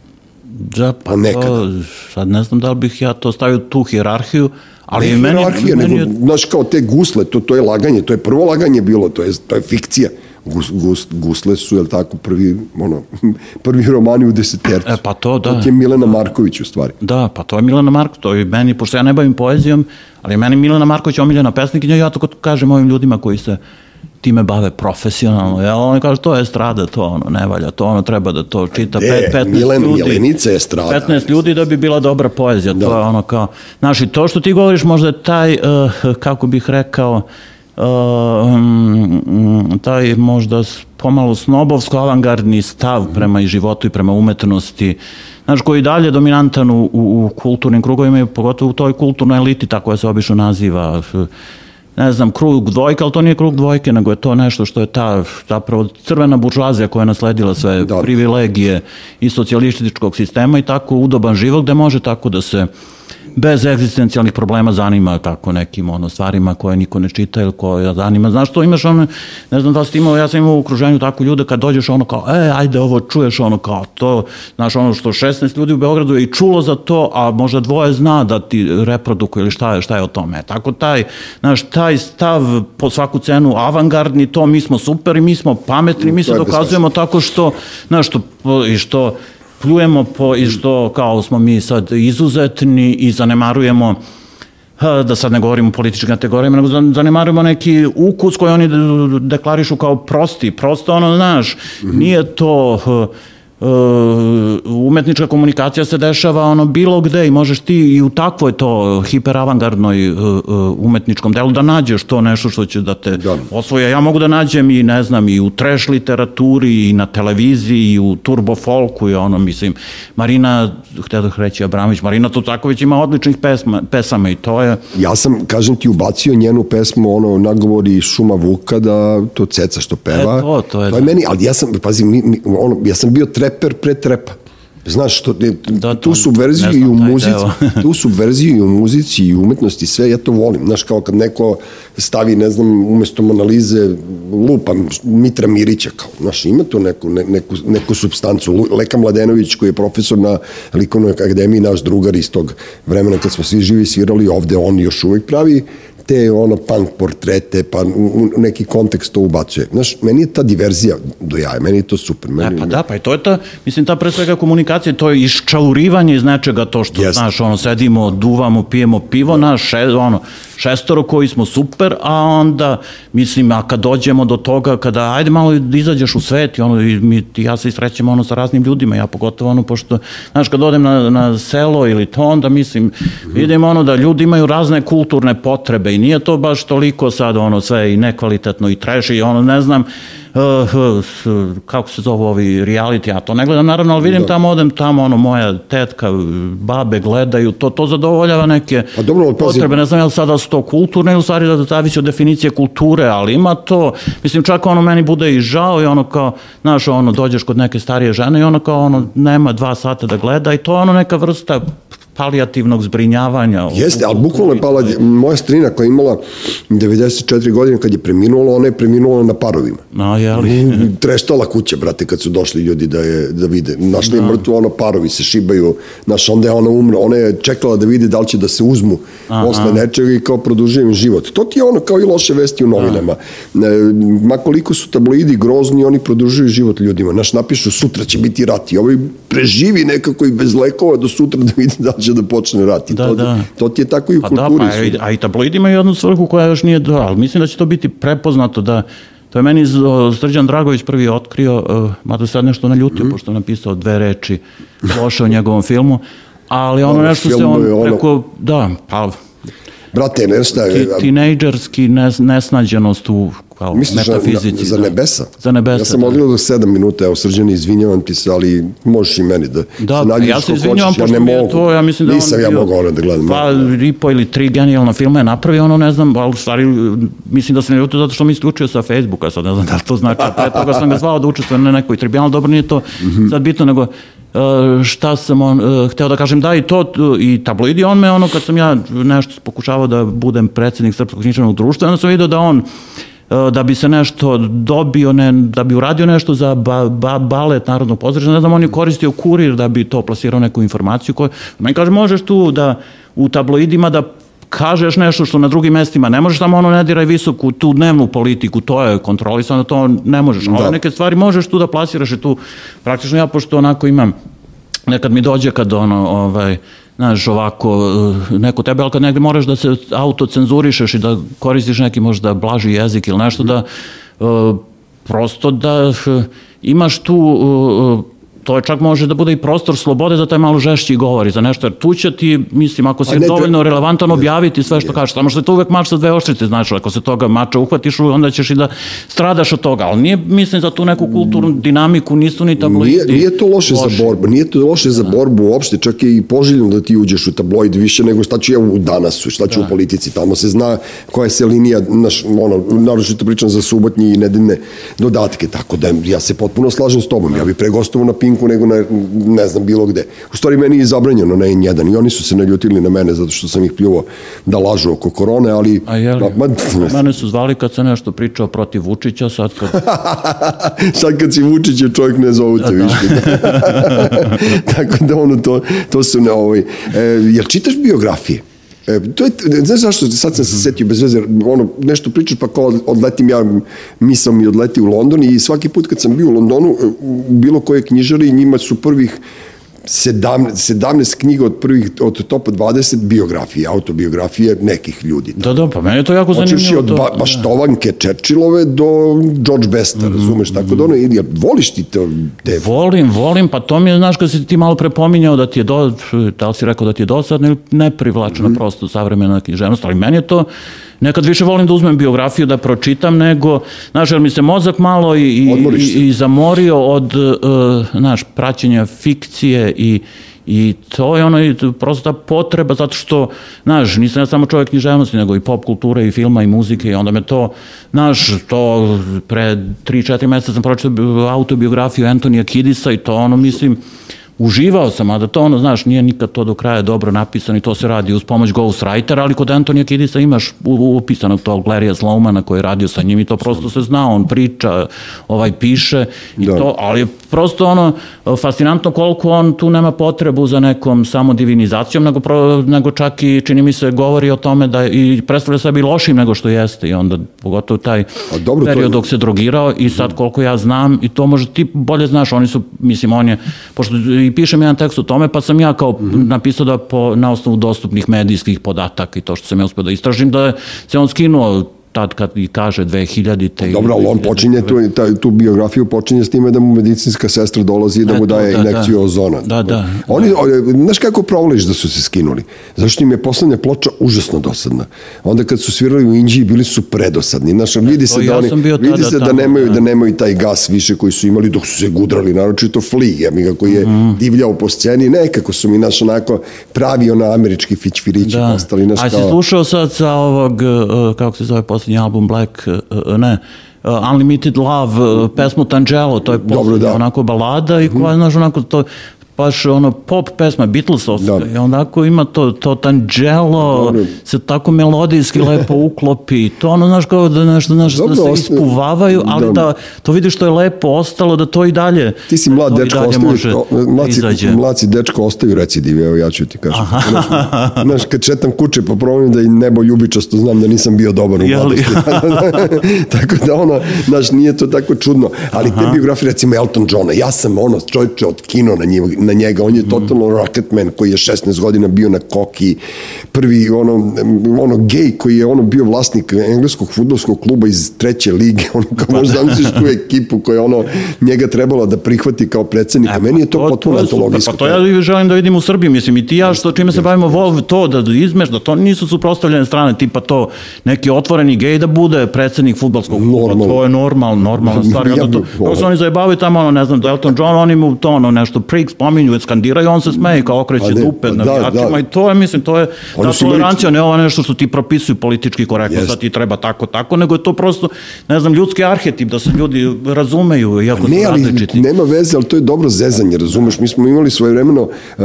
Da, pa, pa nekada. To, sad ne znam da li bih ja to stavio tu hirarhiju, Ali ne meni, hierarhija, meni nego, je... znaš, kao te gusle, to, to je laganje, to je prvo laganje bilo, to je, to je fikcija. Gus, gus, gusle su, jel tako, prvi, ono, prvi romani u desetercu. E, pa to, da. To je Milena Marković, u stvari. Da, pa to je Milena Marković, to je meni, pošto ja ne bavim poezijom, ali meni Milena Marković omiljena pesnikinja, ja to kažem ovim ljudima koji se time bave profesionalno. Ja, oni kažu, to je strada, to ono, ne valja, to ono treba da to čita pet, 15 Milen, ljudi. Milenica je strada. 15 ljudi da bi bila dobra poezija, da. to je ono kao, znaš, i to što ti govoriš možda je taj, uh, kako bih rekao, uh, um, taj možda pomalo snobovsko-avangardni stav prema i životu i prema umetnosti, znaš, koji je dalje dominantan u, u, u kulturnim krugovima i pogotovo u toj kulturnoj eliti, tako je se obično naziva, ne znam, krug dvojke, ali to nije krug dvojke, nego je to nešto što je ta zapravo crvena buržuazija koja je nasledila sve da. privilegije i socijalističkog sistema i tako udoban život gde može tako da se bez egzistencijalnih problema zanima tako nekim ono stvarima koje niko ne čita ili koja zanima. Znaš što imaš ono, ne znam da si imao, ja sam imao u okruženju tako ljude kad dođeš ono kao, e, ajde ovo čuješ ono kao to, znaš ono što 16 ljudi u Beogradu je i čulo za to, a možda dvoje zna da ti reprodukuje ili šta je, šta je o tome. Tako taj, znaš, taj stav po svaku cenu avangardni, to mi smo super i mi smo pametni, mi se dokazujemo tako što, znaš, što, i što pljujemo po, i što kao smo mi sad izuzetni i zanemarujemo da sad ne govorimo o političkim kategorijama, nego zanemarujemo neki ukus koji oni deklarišu kao prosti. Prosto ono, znaš, nije to Uh, umetnička komunikacija se dešava ono bilo gde i možeš ti i u takvoj to hiperavangardnoj uh, uh, umetničkom delu da nađeš to nešto što će da te da. osvoja. Ja mogu da nađem i ne znam i u trash literaturi i na televiziji i u turbo folku i ono mislim Marina, htio da reći Abramović, Marina Tucaković ima odličnih pesma, pesama i to je... Ja sam, kažem ti, ubacio njenu pesmu ono nagovori Šuma Vuka da to ceca što peva. E, to, to je, to je da. meni, ali ja sam, pazi, mi, mi, ono, ja sam bio trep reper pre trepa. Znaš, to, da, tu subverziju i u muzici, tu subverziju i u muzici i u umetnosti, sve, ja to volim. Znaš, kao kad neko stavi, ne znam, umesto Monalize, lupam Mitra Mirića, kao, znaš, ima to neku, ne, neku, neku substancu. Leka Mladenović, koji je profesor na likovnoj akademiji, naš drugar iz tog vremena kad smo svi živi svirali ovde, on još uvek pravi te ono punk portrete, pa u neki kontekst to ubacuje. Znaš, meni je ta diverzija do jaja, meni je to super. Meni, e, pa da, pa i to je ta, mislim, ta pre svega komunikacija, to je iščaurivanje iz nečega, to što, Jest. znaš, ono, sedimo, duvamo, pijemo pivo, naš, še, ono, šestoro koji smo super, a onda, mislim, a kad dođemo do toga, kada, ajde malo da izađeš u svet i ono, i mi, ti ja se isrećemo ono sa raznim ljudima, ja pogotovo ono, pošto, znaš, kad odem na, na selo ili to, onda, mislim, vidim ono da ljudi imaju razne kulturne potrebe i nije to baš toliko sad ono sve i nekvalitetno i trash i ono, ne znam, uh, kako se zove ovi reality, ja to ne gledam naravno, ali vidim da. tamo, odem tamo, ono, moja tetka, babe gledaju, to, to zadovoljava neke pa dobro, potrebe, ne znam je li sada su to kulturne ili u stvari da zavisi od definicije kulture, ali ima to, mislim čak ono meni bude i žao i ono kao, znaš, ono, dođeš kod neke starije žene i ono kao, ono, nema dva sata da gleda i to je ono neka vrsta palijativnog zbrinjavanja. Jeste, u ali bukvalno je pala, moja strina koja je imala 94 godine kad je preminula, ona je preminula na parovima. No, jeli? Treštala kuća, brate, kad su došli ljudi da je da vide. Našli je mrtvu, ono parovi se šibaju, znaš, onda je ona umra, ona je čekala da vidi da li će da se uzmu Aha. posle nečega i kao produžuje im život. To ti je ono kao i loše vesti u novinama. E, ma koliko su tabloidi grozni, oni produžuju život ljudima. Naš napišu sutra će biti rat i ovaj preživi nekako i bez lekova do sutra da vidi da li će da počne rat. I Da, to, da. to ti je tako i u Pa kulturi. da, pa, a, i- a i tabloidi imaju jednu svrhu koja još nije do, ali mislim da će to biti prepoznato da To je meni Srđan Dragović prvi otkrio, uh, mada sad nešto naljutio, pošto je napisao dve reči loše o njegovom filmu, ali ono Dobro, nešto se on je ono- preko, da, pa Brate, ne šta ti, tinejdžerski nes, nesnađenost u kao Misliš metafizici. za da. nebesa? Za nebesa, Ja sam da. odgledao sedam minuta, evo srđani, izvinjavam ti se, ali možeš i meni da Da, se nađeš ja se izvinjavam, hoćeš, ja ne mogu. to, ja mislim da Nisam on ja bio- mogao ono da gledam. Pa, i po ili tri genijalna filma je napravio, ono ne znam, ali u stvari, mislim da ne ljutio zato što mi isključio sa Facebooka, sad ne znam da to znači, a pre toga sam ga zvao da učestvuje na nekoj tribini, ali dobro nije to Mhm. sad bitno, nego e, šta sam on, e, hteo da kažem, da i to, i tabloidi, on me ono, kad sam ja nešto pokušavao da budem predsednik Srpskog književnog društva, onda sam vidio da on da bi se nešto dobio, ne, da bi uradio nešto za ba, ba, balet Narodnog pozorišta, ne znam, on je koristio kurir da bi to plasirao neku informaciju koju, meni kaže, možeš tu da u tabloidima da kažeš nešto što na drugim mestima ne možeš tamo ono ne diraj visoku tu dnevnu politiku, to je kontrolisano, to ne možeš. Da. ove neke stvari možeš tu da plasiraš i tu praktično ja pošto onako imam nekad mi dođe kad ono ovaj znaš ovako eh, neko tebe ali kad negde moraš da se autocenzurišeš i da koristiš neki možda blaži jezik ili nešto da eh, prosto da eh, imaš tu to je čak može da bude i prostor slobode za taj malo žešći govor i za nešto, jer tu će ti, mislim, ako si ne, dovoljno relevantan objaviti sve što kažeš, samo što je to uvek mač sa dve oštrice, znaš, ako se toga mača uhvatiš, onda ćeš i da stradaš od toga, ali nije, mislim, za tu neku kulturnu dinamiku, nisu ni tabloidi. Nije, nije to loše, za borbu, nije to loše za borbu uopšte, čak je i poželjno da ti uđeš u tabloid više nego šta ću ja u danasu, šta ću u politici, tamo se zna koja se linija, naš, ono, naročito pričam za subotnji i nedeljne dodatke, tako da ja se potpuno slažem s tobom, ja bi pre gostovao na Pinku nego na, ne znam, bilo gde. U stvari, meni je zabranjeno na N1 i oni su se naljutili na mene zato što sam ih pljuvao da lažu oko korone, ali... A je li? Ma, ma, Mene su zvali kad sam nešto pričao protiv Vučića, sad kad... Sad kad si Vučić je čovjek ne zovu te više. Tako da ono, to, to su ne ovaj... E, jel čitaš biografije? E, to je, znaš zašto, sad sam se setio bez veze, ono, nešto pričaš pa kao odletim ja, misam i odleti u London i svaki put kad sam bio u Londonu, e, u bilo koje knjižari, njima su prvih 17, 17 knjiga od prvih, od topa 20 biografije, autobiografije nekih ljudi. Da, da, pa meni je to jako Počeš zanimljivo. od to, ba, baštovanke Čerčilove do George Besta, razumeš, tako da ono, ili voliš ti to, te Volim, volim, pa to mi je, znaš, kad si ti malo prepominjao da ti je do, da li si rekao da ti je dosadno ili neprivlačna Mhm. prosto savremena književnost, ali meni je to, nekad više volim da uzmem biografiju da pročitam nego, znaš, jer mi se mozak malo i, i, i, zamorio od, uh, znaš, praćenja fikcije i I to je ono, i prosto ta potreba, zato što, znaš, nisam ja samo čovjek književnosti, nego i pop kulture, i filma, i muzike, i onda me to, znaš, to pre 3-4 meseca sam pročitao autobiografiju Antonija Kidisa i to ono, mislim, uživao sam, a da to ono, znaš, nije nikad to do kraja dobro napisano i to se radi uz pomoć ghostwritera, ali kod Antonija Kidisa imaš upisanog tog Larrya Slowmana koji je radio sa njim i to prosto se zna, on priča, ovaj piše i Da. to, ali je prosto ono fascinantno koliko on tu nema potrebu za nekom samo divinizacijom, nego, pro, nego čak i čini mi se govori o tome da i predstavlja sebi lošim nego što jeste i onda pogotovo taj A dobro, to je- period dok se drogirao i sad koliko ja znam i to možda ti bolje znaš, oni su, mislim, on je, pošto i pišem jedan tekst o tome, pa sam ja kao napisao da po, na osnovu dostupnih medijskih podataka i to što sam ja uspio da istražim, da se on skinuo tad kad i kaže 2000-te. Dobro, ali on počinje tu, ta, tu biografiju počinje s time da mu medicinska sestra dolazi i da E, mu daje da, injekciju da. ozona. Da, da, Oni, o- znaš kako provališ da su se skinuli? Zašto im je poslednja ploča užasno dosadna. Onda kad su svirali u Inđiji bili su predosadni. Znaš, vidi se da ja oni, vidi se da nemaju, da. da nemaju taj gas više koji su imali dok su se gudrali, naročito Flea, ja mi koji je Mhm. divljao po sceni, nekako su mi naš onako pravi ona američki fićfirići Da. postali, znaš A si kao... slušao sad sa ovog, uh, kako se zove posljednji album, Black, uh, ne, uh, Unlimited Love, pesmu Tangelo, to je Dobro, posljednja da. onako balada i koja, znaš, onako to baš ono pop pesma Beatlesovska Da. i onako ima to, to tanđelo Dobro. se tako melodijski lepo uklopi to ono znaš kao da, nešto, znaš, Dobro, da se ispuvavaju ali da. da. to vidiš što je lepo ostalo da to i dalje Ti si mlad dečko, ostavi, da mlad si dečko, ostaju recidiv, evo ja ću ti kažem. Znaš, znaš, kad četam kuće pa da i nebo ljubičasto znam da nisam bio dobar u mladosti. tako da ono, znaš, nije to tako čudno. Ali te biografije, recimo Elton Johna, ja sam ono, čovječe od kino na njega, na njega, on je totalno rocketman koji je 16 godina bio na koki, prvi ono, ono gej koji je ono bio vlasnik engleskog futbolskog kluba iz treće lige, ono kao možda zamisliš tu ekipu koja ono njega trebala da prihvati kao predsednika. Meni je to, potpuno je super. antologijsko. Pa to ja i želim da vidim u Srbiji, mislim i ti ja što čime se bavimo vol to da izmeš da to nisu suprotstavljene strane tipa to neki otvoreni gej da bude predsednik fudbalskog kluba. Normalno. To je normalno, normalna stvar. Ja onda to, kako se oni zajebavaju tamo, ono, ne znam, Elton John, oni mu to ono nešto prik spominju, skandiraju, on se smeje kao okreće ne, dupe na da, navijačima da. i to je, mislim, to je ta tolerancija, ne ovo nešto što ti propisuju politički korektno, Jeste. sad ti treba tako, tako, nego je to prosto, ne znam, ljudski arhetip, da se ljudi razumeju, iako Ne, su ali različiti. nema veze, ali to je dobro zezanje, razumeš? Mi smo imali svoje vremeno, e,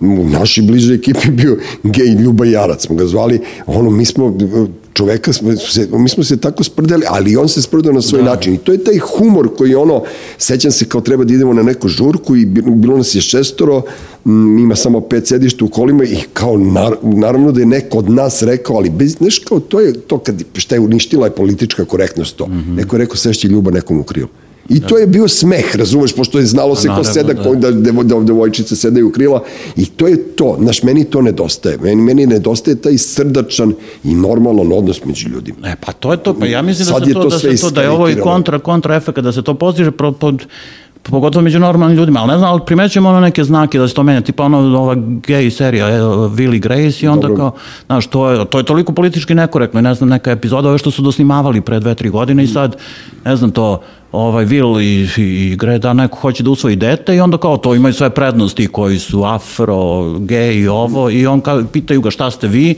u našoj bližoj ekipi bio gej Ljuba Jarac, smo ga zvali, ono, mi smo, čoveka, smo se, mi smo se tako sprdali, ali on se sprdao na svoj način. I to je taj humor koji ono, sećam se kao treba da idemo na neku žurku i bilo, nas je šestoro, m, ima samo pet sedišta u kolima i kao nar, naravno da je neko od nas rekao, ali bez, znaš kao to je to kad, šta je uništila je politička korektnost to. Neko je rekao sešći ljuba nekom u krilo. I to je bio smeh, razumeš, pošto je znalo se ko naravno, seda, da. ko, da, da devojčice sedaju u krila i to je to, znaš, meni to nedostaje. Meni, meni nedostaje taj srdačan i normalan odnos među ljudima. E, pa to je to, pa ja mislim da Sad se je to, to da, se to, da je ovo i kontra, kontra efekt, da se to postiže pro, pod, pogotovo među normalnim ljudima, ali ne znam, ali primećujemo ono neke znake da se to menja, tipa ono ova gay serija, e, Willy Grace i onda Dobro. kao, znaš, to je, to je toliko politički nekorektno, ne znam, neka epizoda ove što su dosnimavali pre dve, tri godine i sad, ne znam, to, ovaj Will i, i Greta neko hoće da usvoji dete i onda kao to imaju sve prednosti koji su afro, gay i ovo i on kao, pitaju ga šta ste vi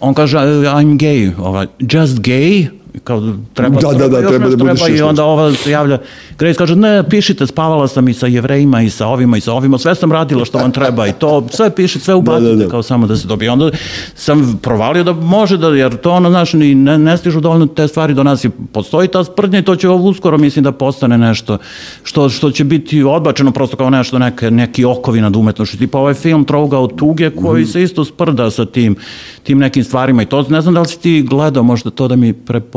on kaže I'm gay, ovaj, just gay, kao treba, Da, da, da, još treba da treba, još i onda ova se javlja, Grace kaže, ne, pišite, spavala sam i sa jevrejima i sa ovima i sa ovima, sve sam radila što vam treba i to, sve piše, sve ubacite, Da, da, da. kao samo da se dobije. Onda sam provalio da može da, jer to ono, znaš, ni ne, ne stižu dovoljno te stvari do nas i postoji ta sprdnja i to će ovo uskoro, mislim, da postane nešto što, što će biti odbačeno prosto kao nešto, neke, neki okovi nad umetnošću, tipa ovaj film Trouga od tuge koji Mhm. se isto sprda sa tim, tim nekim stvarima i to, ne znam da li si ti gledao možda to da mi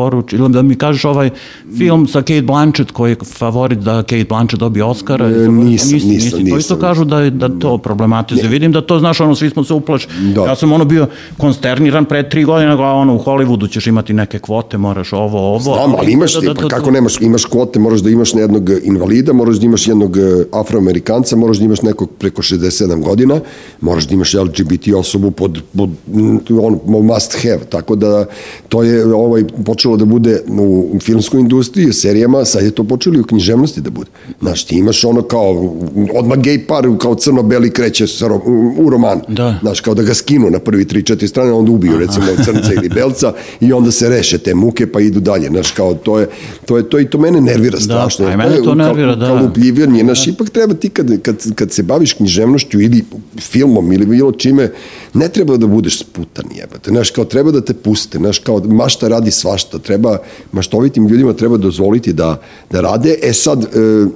preporuči, ili da mi kažeš ovaj film sa Kate Blanchett koji je favorit da Kate Blanchett dobije Oscara. E, nisam, nisi- nisam, nisi. To isto nisam. kažu da, je- da to problematizuje. Vidim da to, znaš, ono, svi smo se uplaš. Da. Ja sam ono bio konsterniran pre tri godine, a ono, u Hollywoodu ćeš imati neke kvote, moraš ovo, ovo. Znam, ali imaš da- da- pa da- kako nemaš, imaš kvote, moraš da imaš jednog invalida, moraš da imaš jednog e, afroamerikanca, moraš da imaš nekog preko 67 godina, moraš da imaš LGBT osobu pod, pod on, must have, tako da to je ovaj, počelo da bude u filmskoj industriji, serijama, sad je to počelo i u književnosti da bude. Znaš, ti imaš ono kao, odmah gej par, kao crno-beli kreće sa, u roman. Da. Znaš, kao da ga skinu na prvi tri, četiri strane, onda ubiju, recimo, crnca ili belca i onda se reše te muke pa idu dalje. Znaš, kao to je, to je to i to mene nervira strašno. pa i jer mene to nervira, da. ukalupljivanje. Znaš, ipak treba ti kad, kad, kad se baviš književnošću ili filmom ili bilo čime, ne treba da budeš sputan jebate. Znaš, kao treba da te puste. Znaš, kao mašta radi svašta. Treba, maštovitim ljudima treba dozvoliti da, da rade. E sad, e,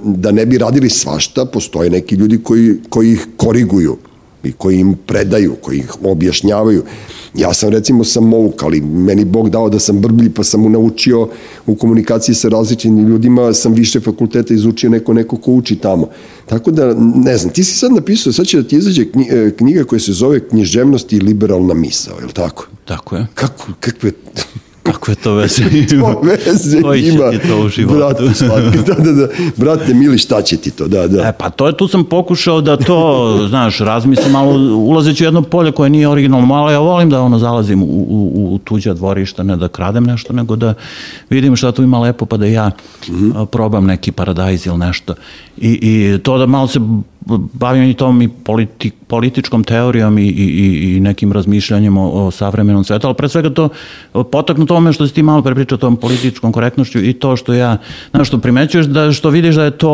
da ne bi radili svašta, postoje neki ljudi koji, koji ih koriguju i koji im predaju, koji ih objašnjavaju. Ja sam recimo sam mouk, ali meni Bog dao da sam brblji, pa sam mu naučio u komunikaciji sa različitim ljudima, sam više fakulteta izučio neko, neko ko uči tamo. Tako da, ne znam, ti si sad napisao, sad će da ti izađe e, knjiga koja se zove Književnost i liberalna misao, je li tako? Tako je. Kako, kakve... Kakve to veze To veze Koji će ima. ti to u životu? Brate, da, da, da. Brate, mili, šta će ti to? Da, da. E, pa to je, tu sam pokušao da to, znaš, razmislim malo, ulazeći u jedno polje koje nije originalno, malo ja volim da ono zalazim u, u, u tuđa dvorišta, ne da kradem nešto, nego da vidim šta tu ima lepo, pa da ja a, probam neki paradajz ili nešto. I, I to da malo se bavim i tom i politi, političkom teorijom i, i, i nekim razmišljanjem o, o savremenom svetu, ali pre svega to potaknu tome što si ti malo prepričao tom političkom korektnošću i to što ja, znaš, što primećuješ da što vidiš da je to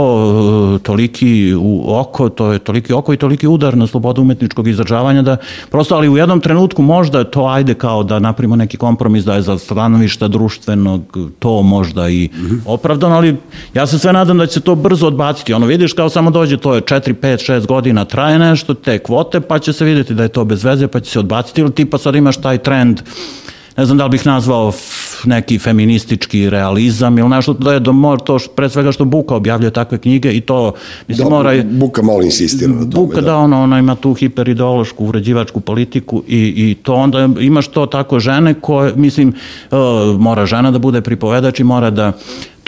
uh, toliki u oko, to je toliki oko i toliki udar na slobodu umetničkog izražavanja da prosto, ali u jednom trenutku možda to ajde kao da napravimo neki kompromis da je za stanovišta društvenog to možda i opravdano, ali ja se sve nadam da će se to brzo odbaciti. Ono vidiš kao samo dođe, to je 4, 5, 6 godina traje nešto, te kvote, pa će se vidjeti da je to bez veze, pa će se odbaciti ili tipa sad imaš taj trend ne znam da li bih nazvao neki feministički realizam ili nešto da je do mora to što, pre svega što Buka objavljuje takve knjige i to mislim da, mora Buka malo insistira na tome. Buka da, da ona, ona ima tu hiperideološku uređivačku politiku i, i to onda imaš to tako žene koje mislim uh, mora žena da bude pripovedač i mora da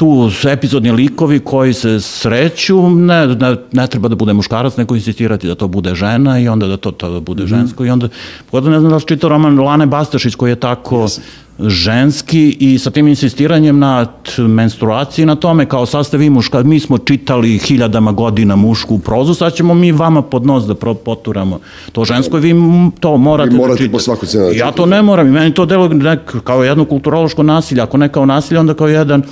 tu su epizodni likovi koji se sreću, ne, ne, ne treba da bude muškarac, neko insistirati da to bude žena i onda da to, to da bude mm -hmm. žensko i onda, pogotovo ne znam da li čitao roman Lane Bastašić koji je tako yes ženski i sa tim insistiranjem na menstruaciji na tome kao sastav i muška, mi smo čitali hiljadama godina mušku prozu, sad ćemo mi vama pod nos da poturamo to žensko i vi to morate, vi morate da čitate. po svaku cenu da Ja to ne moram i meni to delo kao jedno kulturološko nasilje, ako ne kao nasilje, onda kao jedan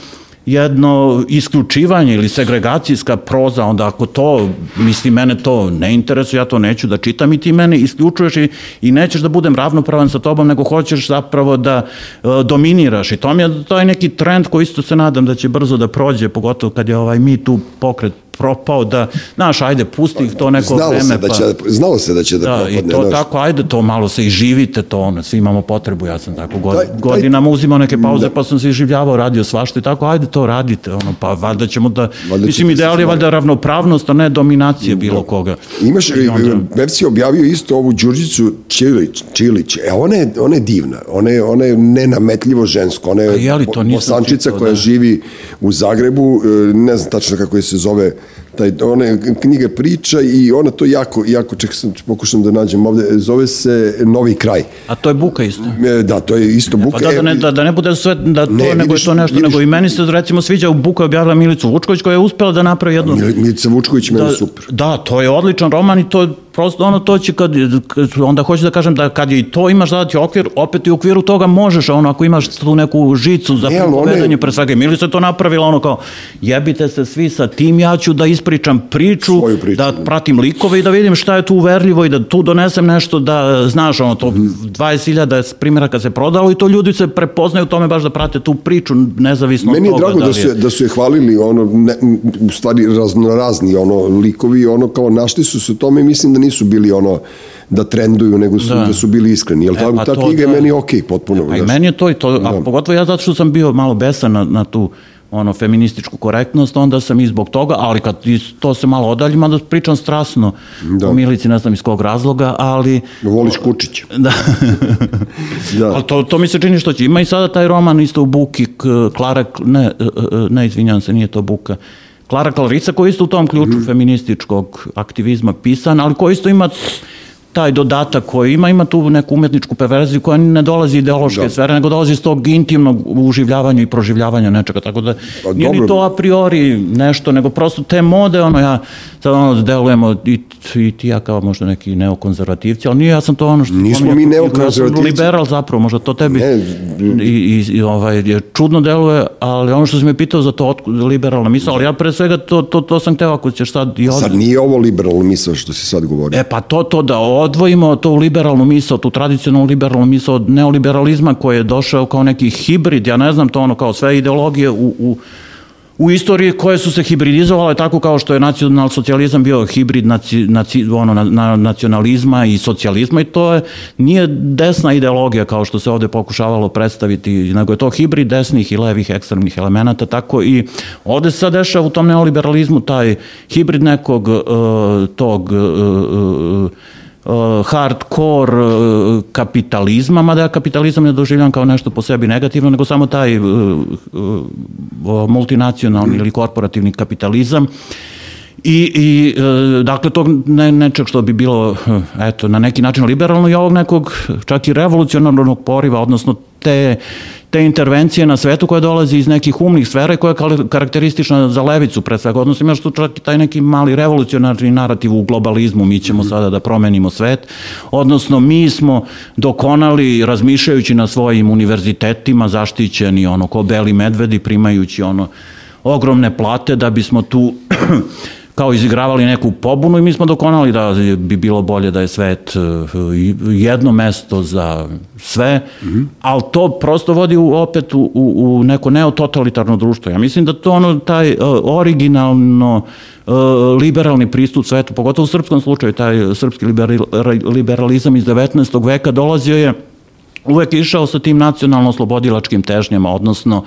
jedno isključivanje ili segregacijska proza, onda ako to, misli, mene to ne interesuje, ja to neću da čitam i ti mene isključuješ i, i nećeš da budem ravnopravan sa tobom, nego hoćeš zapravo da e, dominiraš. I to mi je to je neki trend koji isto se nadam da će brzo da prođe, pogotovo kad je ovaj mi tu pokret propao da, znaš, ajde, pusti ih to neko znalo vreme. Se da će, pa, znalo se da će da, da propadne. I to znaš. tako, ajde to malo se i živite to, ono, svi imamo potrebu, ja sam tako god, Taj- taj- godinama uzimao neke pauze, Da. pa sam se iživljavao, radio svašta i tako, ajde to radite, ono, pa valjda ćemo da, Valjda mislim, ideal je valjda ravnopravnost, a ne dominacije bilo koga. Imaš, I onda- Pevci je objavio isto ovu Đurđicu Čilić, Čilić. E, ona je, ona je divna, ona je, ona je nenametljivo žensko, ona je je to? Bosančica koja da. živi u Zagrebu, e, ne znam tačno kako je se zove, taj, ona je knjiga priča i ona to jako, jako, ček sam, pokušam da nađem ovde, zove se Novi kraj. A to je buka isto. E, Da, to je isto buka. Pa da, da, ne, E, da, da ne bude sve da to, Ne, nego vidiš- je to nešto, vidiš- nego i meni se recimo sviđa u Buka je objavila Milicu Vučković koja je uspela da napravi jednu Mil- Milica Vučković meni da, super. Da, to je odličan roman i to prosto ono to će kad, kad onda hoću da kažem da kad je i to imaš zadati okvir, opet i u okviru toga možeš, ono ako imaš tu neku žicu za je- pripovedanje pre svega. Milica je to napravila ono kao jebite se svi sa tim, ja ću da ispričam priču, priču, da da. pratim likove i da vidim šta je tu uverljivo i da tu donesem nešto da, znaš, ono, to 20.000 primjeraka se prodalo i to ljudi se prepoznaju u tome baš da prate tu priču nezavisno Meni je od toga. drago da li su, je- da su je hvalili, ono, ne, u stvari raznorazni ono, likovi, ono kao našli su se tome i mislim da nisu bili ono da trenduju, nego su, da, Da. su bili iskreni. Jel, E, ta, pa ta to knjiga je da. meni okej, potpuno. Pa i meni je to i to, a pogotovo ja zato što sam bio malo besan na, na tu ono feminističku korektnost, onda sam i zbog toga, ali kad to se malo odaljim, onda pričam strasno Da. o Milici, ne znam iz kog razloga, ali Voliš Kučića. da. Da. ali to, to mi se čini što će. Ima i sada taj roman isto u Buki, Klara, ne, e, e, ne, izvinjam se, nije to Buka, Klara Klarica koji je isto u tom ključu Mhm. feminističkog aktivizma pisan, ali koji isto ima taj dodatak koji ima, ima tu neku umetničku perverziju koja ne dolazi ideološke Da. sfere, nego dolazi iz tog intimnog uživljavanja i proživljavanja nečega, tako da Pa nije ni dobro. to a priori nešto, nego prosto te mode, ono ja sad ono delujemo i, i ti ja kao možda neki neokonzervativci, ali nije, ja sam to ono što... Nismo mi neokonzervativci. Ja liberal zapravo, možda to tebi Ne, i, i, i ovaj, je čudno deluje, ali ono što si me pitao za to otkud liberalna misla, ali ja pre svega to, to, to sam teo ako ćeš sad i Sad nije ovo liberalno misao što si sad govorio. E pa to, to da odvojimo tu liberalnu misao, tu tradicionalnu liberalnu misao od neoliberalizma koji je došao kao neki hibrid, ja ne znam to ono kao sve ideologije u, u, u istoriji koje su se hibridizovale tako kao što je nacional socijalizam bio hibrid naci, naci, ono, na, na, nacionalizma i socijalizma i to je, nije desna ideologija kao što se ovde pokušavalo predstaviti, nego je to hibrid desnih i levih ekstremnih elemenata, tako i ovde se dešava u tom neoliberalizmu taj hibrid nekog uh, tog uh, uh, uh, hardcore uh, kapitalizma, mada ja kapitalizam ne doživljam kao nešto po sebi negativno, nego samo taj uh, multinacionalni ili korporativni kapitalizam I, i e, dakle, tog ne, nečeg što bi bilo, e, eto, na neki način liberalno i ovog nekog čak i revolucionarnog poriva, odnosno te, te intervencije na svetu koje dolazi iz nekih umnih sfera koja je karakteristična za levicu pre svega, odnosno imaš tu čak i taj neki mali revolucionarni narativ u globalizmu, mi ćemo mm. sada da promenimo svet, odnosno mi smo dokonali razmišljajući na svojim univerzitetima zaštićeni ono ko beli medvedi primajući ono ogromne plate da bismo tu kao izigravali neku pobunu i mi smo dokonali da bi bilo bolje da je svet e, jedno mesto za sve, mm -hmm. ali to prosto vodi u, opet u, u neko neototalitarno društvo. Ja mislim da to ono, taj uh, originalno uh, liberalni pristup svetu, pogotovo u srpskom slučaju, taj srpski liberalizam iz 19. veka dolazio je uvek išao sa tim nacionalno-slobodilačkim težnjama, odnosno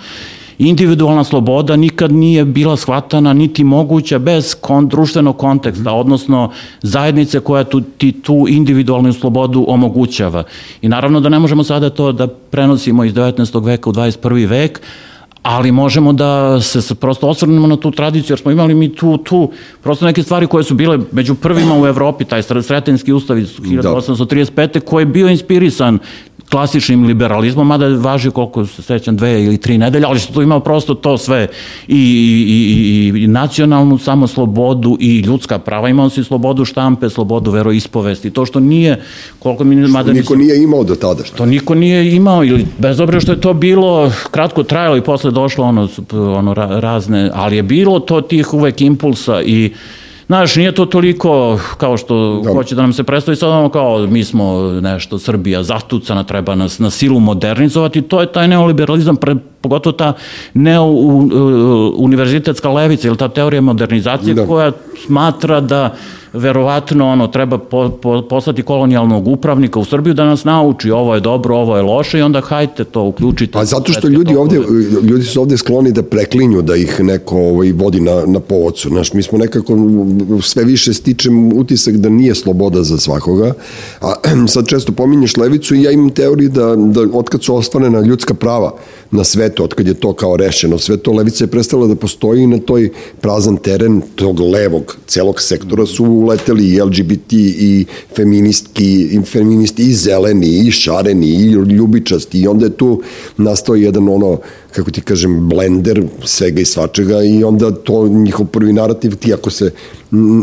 individualna sloboda nikad nije bila shvatana niti moguća bez kon, društvenog konteksta, odnosno zajednice koja tu, ti tu individualnu slobodu omogućava. I naravno da ne možemo sada to da prenosimo iz 19. veka u 21. vek, ali možemo da se prosto osvrnemo na tu tradiciju, jer smo imali mi tu, tu prosto neke stvari koje su bile među prvima u Evropi, taj sretenski ustav iz 1835. Da. koji je bio inspirisan klasičnim liberalizmom, mada važi koliko se sećam dve ili tri nedelje, ali što imao prosto to sve. I, i, i, i nacionalnu samo slobodu i ljudska prava, imao si slobodu štampe, slobodu veroispovesti, to što nije, koliko mi... Što mada niko nije imao do tada. Što? Niko nije imao, ili bez obzira što je to bilo kratko trajalo i posle došlo ono, ono razne, ali je bilo to tih uvek impulsa i Znaš, nije to toliko kao što da. hoće da nam se predstavi sad ono kao mi smo nešto, Srbija zatucana, treba nas na silu modernizovati, to je taj neoliberalizam, pre, pogotovo ta neuniverzitetska levica ili ta teorija modernizacije da. koja smatra da verovatno ono treba po, po, poslati kolonijalnog upravnika u Srbiju da nas nauči ovo je dobro, ovo je loše i onda hajte to uključite. A zato što ljudi ovde ljudi su ovde skloni da preklinju da ih neko ovaj vodi na na povodcu. Znaš, mi smo nekako sve više stičem utisak da nije sloboda za svakoga. A sad često pominješ levicu i ja imam teoriju da da otkad su ostvarena ljudska prava na svetu, otkad je to kao rešeno, sve to levica je prestala da postoji na toj prazan teren tog levog celog sektora su uleteli i LGBT i feministki, i feministi i zeleni i šareni i ljubičasti. I onda je tu nastao jedan ono kako ti kažem, blender svega i svačega i onda to njihov prvi narativ, ti ako se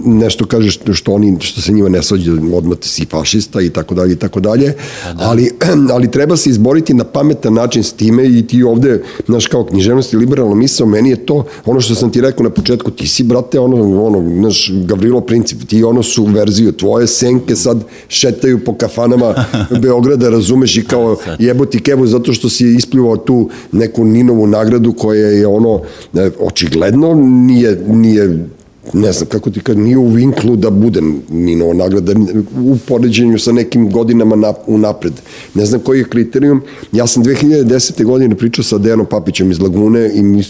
nešto kažeš što oni što se njima ne svađa odmah si fašista i tako dalje i tako dalje pa da. ali ali treba se izboriti na pametan način s time i ti ovde znaš kao književnost i liberalno misao meni je to ono što sam ti rekao na početku ti si brate ono ono naš Gavrilo Princip ti ono su verziju tvoje senke sad šetaju po kafanama Beograda razumeš i kao jeboti kevu zato što si ispljuvao tu neku Ninovu nagradu koja je ono e, očigledno nije nije ne znam kako ti kad nije u vinklu da bude Ninova nagrada u poređenju sa nekim godinama na, unapred. Ne znam koji je kriterijum. Ja sam 2010. godine pričao sa Dejanom Papićem iz Lagune i mi,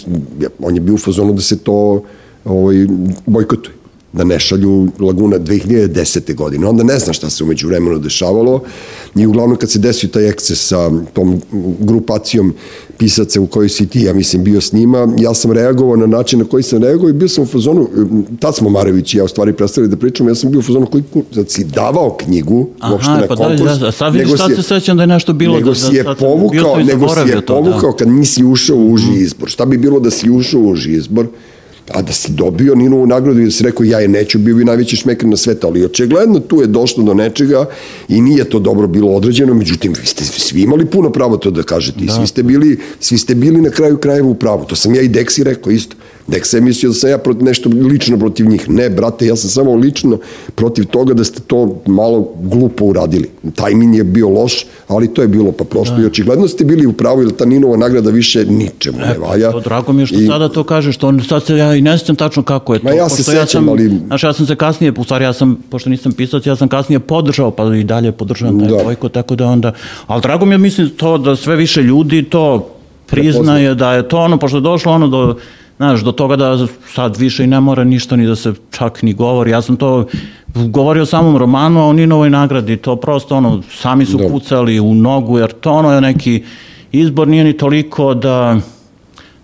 on je bio u fazonu da se to ovaj, bojkotuje da ne šalju Laguna 2010. godine. Onda ne znam šta se umeđu vremenu dešavalo i uglavnom kad se desio taj ekces sa tom grupacijom pisaca u kojoj si ti, ja mislim, bio s njima, ja sam reagovao na način na koji sam reagovao i bio sam u fazonu, tad smo Marević i ja u stvari predstavili da pričam, ja sam bio u fazonu koji sad si davao knjigu, Aha, uopšte na pa konkurs. Da, da, sad vidiš, sad se sećam da je nešto bilo. Nego da, si je povukao, nego si je povukao da. kad nisi ušao u uži izbor. Šta bi bilo da si ušao u uži izbor? A da si dobio Ninovu nagradu i da si rekao ja je neću, bio bi najveći šmeker na svetu, ali očigledno tu je došlo do nečega i nije to dobro bilo određeno, međutim vi ste svi imali puno pravo to da kažete da. svi ste bili, svi ste bili na kraju krajeva u pravu, to sam ja i Deksi rekao isto. Deksi je mislio da sam ja protiv, nešto lično protiv njih. Ne, brate, ja sam samo lično protiv toga da ste to malo glupo uradili. Tajmin je bio loš, ali to je bilo pa prosto da. i očigledno ste bili u pravu, jer ta Ninova nagrada više ničemu ne valja. To, drago mi je što I, sada to kažeš, što sad se ja i ne sećam tačno kako je to. Ma ja se sećam, ja sam, ali... Znaš, ja sam se kasnije, u stvari ja sam, pošto nisam pisac, ja sam kasnije podržao, pa i dalje podržavam taj da. bojko, tako da onda, ali drago mi je, mislim, to da sve više ljudi to priznaje da je to ono, pošto je došlo ono do, znaš, do toga da sad više i ne mora ništa ni da se čak ni govori. Ja sam to govorio o samom romanu, a o Ninovoj nagradi, to prosto ono, sami su da. pucali u nogu, jer to ono je neki izbor nije ni toliko da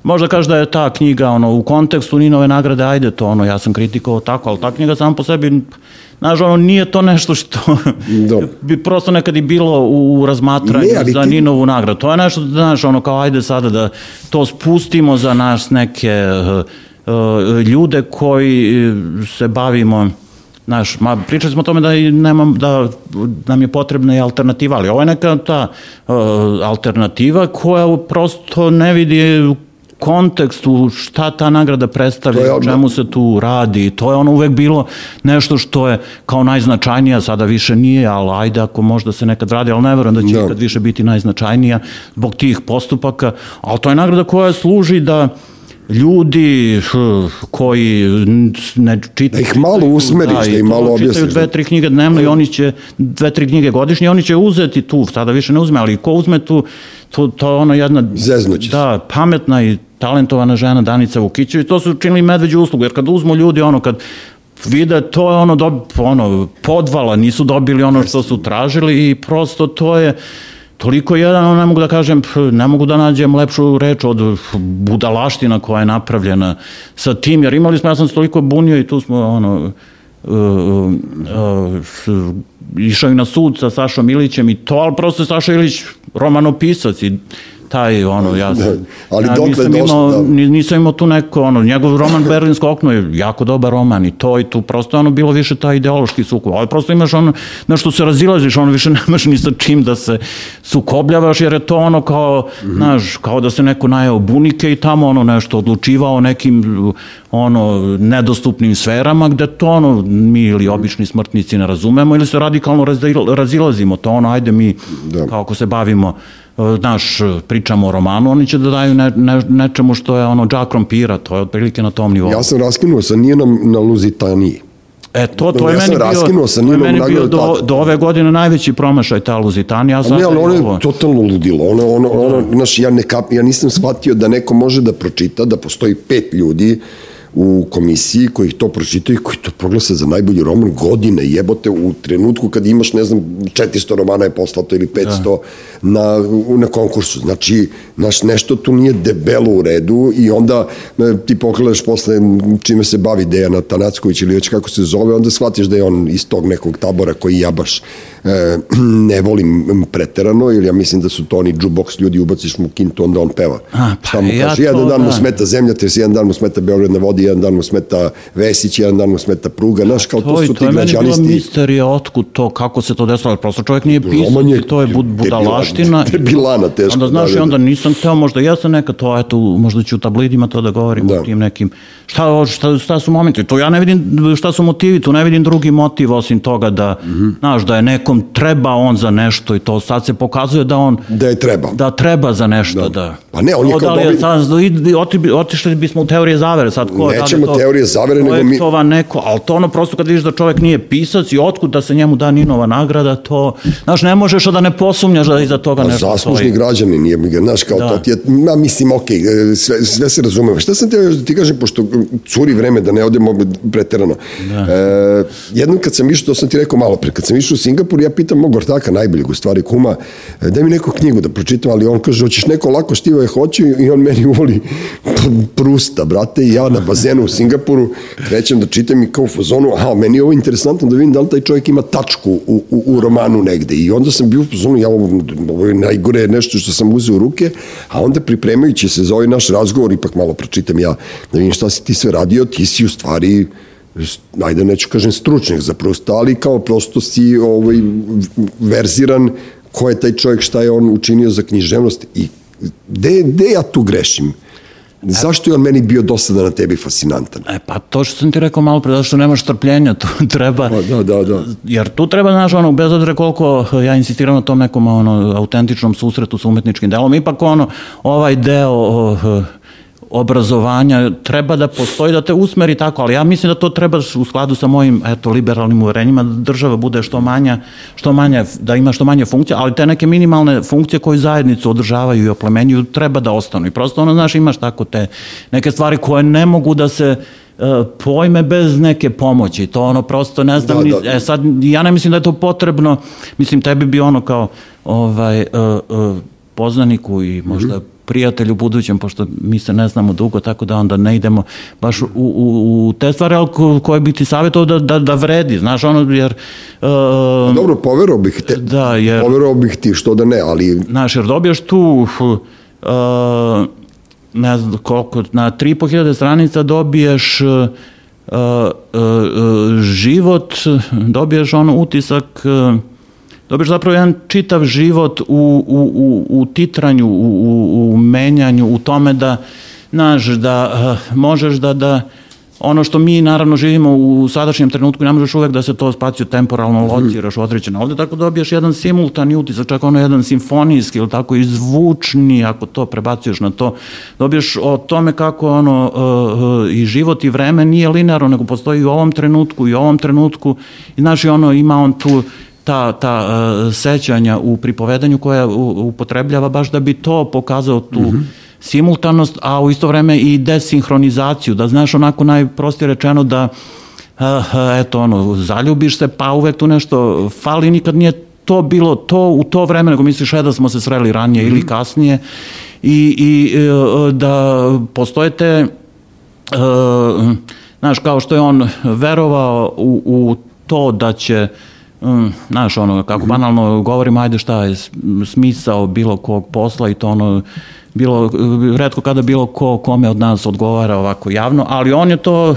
možda kaže da je ta knjiga ono, u kontekstu Ninove nagrade, ajde to, ono, ja sam kritikovao tako, ali ta knjiga sam po sebi, znaš, ono, nije to nešto što Da. bi prosto nekad i bilo u razmatranju Ne, za ti- Ninovu nagradu. To je nešto, znaš, ono, kao ajde sada da to spustimo za nas neke uh, uh, ljude koji uh, se bavimo Znaš, ma, pričali smo o tome da, i nemam, da nam je potrebna i alternativa, ali ovo je neka ta uh, alternativa koja prosto ne vidi kontekstu šta ta nagrada predstavlja, o čemu se tu radi. To je ono uvek bilo nešto što je kao najznačajnija, sada više nije, ali ajde ako možda se nekad radi, ali ne verujem da će Da. ikad više biti najznačajnija zbog tih postupaka, ali to je nagrada koja služi da ljudi koji ne čitaju... Da ih malo usmeriš, da to malo Čitaju objasniš, dve, da. tri knjige dnevno i oni će, dve, tri knjige godišnje, oni će uzeti tu, sada više ne uzme, ali ko uzme tu, to, to je ono jedna... Zeznuće. Da, pametna i talentovana žena Danica Vukićević, to su činili medveđu uslugu, jer kad uzmu ljudi ono, kad vide to je ono, dob, ono podvala, nisu dobili ono što su tražili i prosto to je toliko jedan, ne mogu da kažem, ne mogu da nađem lepšu reč od budalaština koja je napravljena sa tim, jer imali smo, ja sam se toliko bunio i tu smo, ono, uh, uh, s- išao i na sud sa Sašom Ilićem i to, ali prosto Saša Ilić romanopisac i taj, ono, ja sam, Da, ali ja dokle nisam, došlo, imao, da. ni- nisam imao tu neko, ono, njegov roman Berlinsko okno je jako dobar roman i to i tu prosto ono bilo više taj ideološki sukob, ali prosto imaš ono, nešto se razilaziš, ono više nemaš ni sa čim da se sukobljavaš, jer je to ono kao, Mhm. znaš, kao da se neko najeo bunike i tamo ono nešto odlučivao nekim ono nedostupnim sferama gde to ono mi ili obični smrtnici ne razumemo ili se radikalno razil- razilazimo, to ono ajde mi Da. kao ako se bavimo znaš, pričamo o romanu, oni će da daju ne, ne, nečemu što je ono džak krompira, to je otprilike na tom nivou. Ja sam raskinuo sa Nijenom na Luzitaniji. E, to, to je Ja meni bio, sa to je meni bio do, tada. do ove godine najveći promašaj ta Luzitanija, a A sada ne, ali ono je je ovo. totalno ludilo. Ono, ono, ono, znaš, ja, ne kap, ja nisam shvatio da neko može da pročita, da postoji pet ljudi u komisiji koji to pročitaju i koji to proglasa za najbolji roman godine jebote u trenutku kad imaš ne znam 400 romana je poslato ili 500 na, u- na konkursu. Znači naš nešto tu nije debelo u redu i onda e, ti pogledaš posle čime se bavi Dejan Atanacković ili već kako se zove onda shvatiš da je on iz tog nekog tabora koji ja baš e, ne volim preterano ili ja mislim da su to oni jukebox ljudi ubaciš mu kintu onda on peva A, pa šta mu ja kaže to, jedan dan mu da. smeta zemlja te jedan dan mu smeta Beograd na vodi jedan dan mu smeta Vesić jedan dan mu smeta pruga znaš kao to, To, su to ti je meni bila građanisti misterija otkud to, kako se to desilo, ali prosto čovjek nije pisao, je to je bud, budalaština. debilana teško, Onda znaš, da, da, i onda da. nisam teo, možda ja sam neka to, eto, možda ću u tablidima to da govorim Da. o tim nekim, šta, šta, šta su momenti, tu ja ne vidim šta su motivi, tu ne vidim drugi motiv osim toga da, Mhm. znaš, da je nekom treba on za nešto i to sad se pokazuje da on da je treba da treba za nešto, da. Pa ne, on je To kao da dobri- sad, oti- oti- otišli bismo u teorije zavere, sad ko da Nećemo to teorije zavere, nego mi- projektovan neko, ali to ono prosto kad vidiš da čovjek nije pisac i otkud da se njemu da Ninova nagrada, to, znaš, ne možeš da ne posumnjaš da iza toga Pa nešto zaslužni stoji. građanin je, ga, znaš, kao Da. to ti je, ma, mislim, okej, e, sve, sve se razume. Šta sam te još da ti kažem, pošto curi vreme da ne odemo preterano. Da. E, jednom kad sam išao, to sam ti rekao malo pre, kad sam išao u Singapur, ja pitam mog ortaka, najboljeg u stvari kuma, e, daj mi neku knjigu da pročitam, ali on kaže, hoćeš neko lako štivo je hoću i on meni uvoli Prusta, brate, i ja na bazenu u Singapuru krećem da čitam i kao u fazonu, aha, meni je ovo interesantno da vidim da li taj čovjek ima tačku u, u, u romanu negde. I onda sam bio u fazonu, ja ovo, ovo je najgore nešto što sam uzeo u ruke, a onda pripremajući se za ovaj naš razgovor, ipak malo pročitam ja da vidim šta si ti sve radio, ti si u stvari ajde neću kažem stručnjak za Prusta, ali kao prosto si ovaj, verziran ko je taj čovjek, šta je on učinio za književnost i gde, gde ja tu grešim? Zašto je on meni bio dosadan na tebi fascinantan? E pa to što sam ti rekao malo pre, zato što nemaš strpljenja, tu treba, Pa, da, da, da. jer tu treba, znaš, ono, bez obzira koliko ja insistiram na tom nekom ono, autentičnom susretu sa umetničkim delom, ipak ono, ovaj deo o, obrazovanja treba da postoji, da te usmeri tako, ali ja mislim da to treba u skladu sa mojim eto, liberalnim uverenjima, da država bude što manja, što manja, da ima što manje funkcije, ali te neke minimalne funkcije koje zajednicu održavaju i oplemenjuju treba da ostanu. I prosto ono, znaš, imaš tako te neke stvari koje ne mogu da se e, pojme bez neke pomoći. To ono prosto ne znam, Da, ni, da. e sad ja ne mislim da je to potrebno, mislim tebi bi ono kao ovaj e, e, poznaniku i možda prijatelj u budućem, pošto mi se ne znamo dugo, tako da onda ne idemo baš u, u, u te stvari, ali ko, koje bi ti savjetovao da, da, da vredi, znaš, ono, jer... Uh, Dobro, poverao bih te, da, jer, poverao bih ti, što da ne, ali... Znaš, jer dobiješ tu... Uh, ne znam koliko, na 3.500 stranica dobiješ uh, uh, uh, život, dobiješ ono utisak, uh, dobiješ zapravo jedan čitav život u, u, u, u titranju, u, u, u menjanju, u tome da, znaš, da uh, možeš da, da ono što mi naravno živimo u sadašnjem trenutku, ne možeš uvek da se to spaciju temporalno lociraš određeno. Ovde tako dobiješ jedan simultani utisak, čak ono jedan simfonijski ili tako i zvučni, ako to prebacuješ na to, dobiješ o tome kako ono uh, uh, i život i vreme nije linearno, nego postoji i u ovom trenutku i u ovom trenutku. I znaš i ono ima on tu ta, ta uh, sećanja u pripovedanju koja upotrebljava baš da bi to pokazao tu mm -hmm simultanost, a u isto vreme i desinhronizaciju, da znaš onako najprostije rečeno da eto ono, zaljubiš se, pa uvek tu nešto fali, nikad nije to bilo to u to vreme, nego misliš e, da smo se sreli ranije mm -hmm. ili mhm. kasnije i, i e, da postoje te uh, znaš, kao što je on verovao u, u to da će um, znaš, ono, kako banalno govorimo, ajde šta je smisao bilo kog posla i to ono, bilo, redko kada bilo ko kome od nas odgovara ovako javno, ali on je to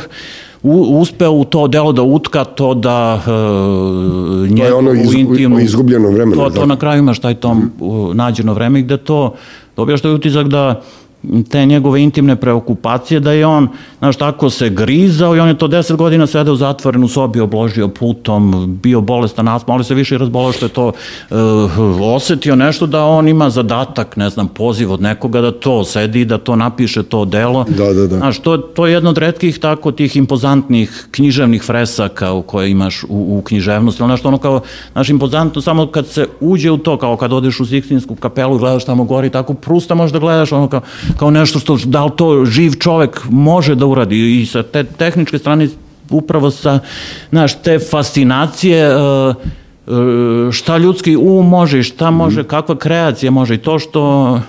u, uspeo u to delo da utka to da uh, to je ono iz, intimnu, izgubljeno vreme. To, to da. na kraju imaš taj tom mm -hmm. nađeno vreme gde to dobijaš taj utisak da te njegove intimne preokupacije, da je on, znaš, tako se grizao i on je to deset godina sedeo zatvoren u sobi, obložio putom, bio bolestan asma, ali se više razbolao što je to uh, osetio nešto da on ima zadatak, ne znam, poziv od nekoga da to sedi, da to napiše to delo. Da, da, da. Znaš, to, to je jedno od redkih tako tih impozantnih književnih fresaka u koje imaš u, u književnosti, ali nešto ono kao, znaš, impozantno samo kad se uđe u to, kao kad odeš u Sikstinsku kapelu i gledaš tamo gori, tako prusta možda gledaš, ono kao, kao nešto što, da li to živ čovek može da uradi? I sa te tehničke strane upravo sa, znaš, te fascinacije uh, šta ljudski um može šta može, kakva kreacija može i to što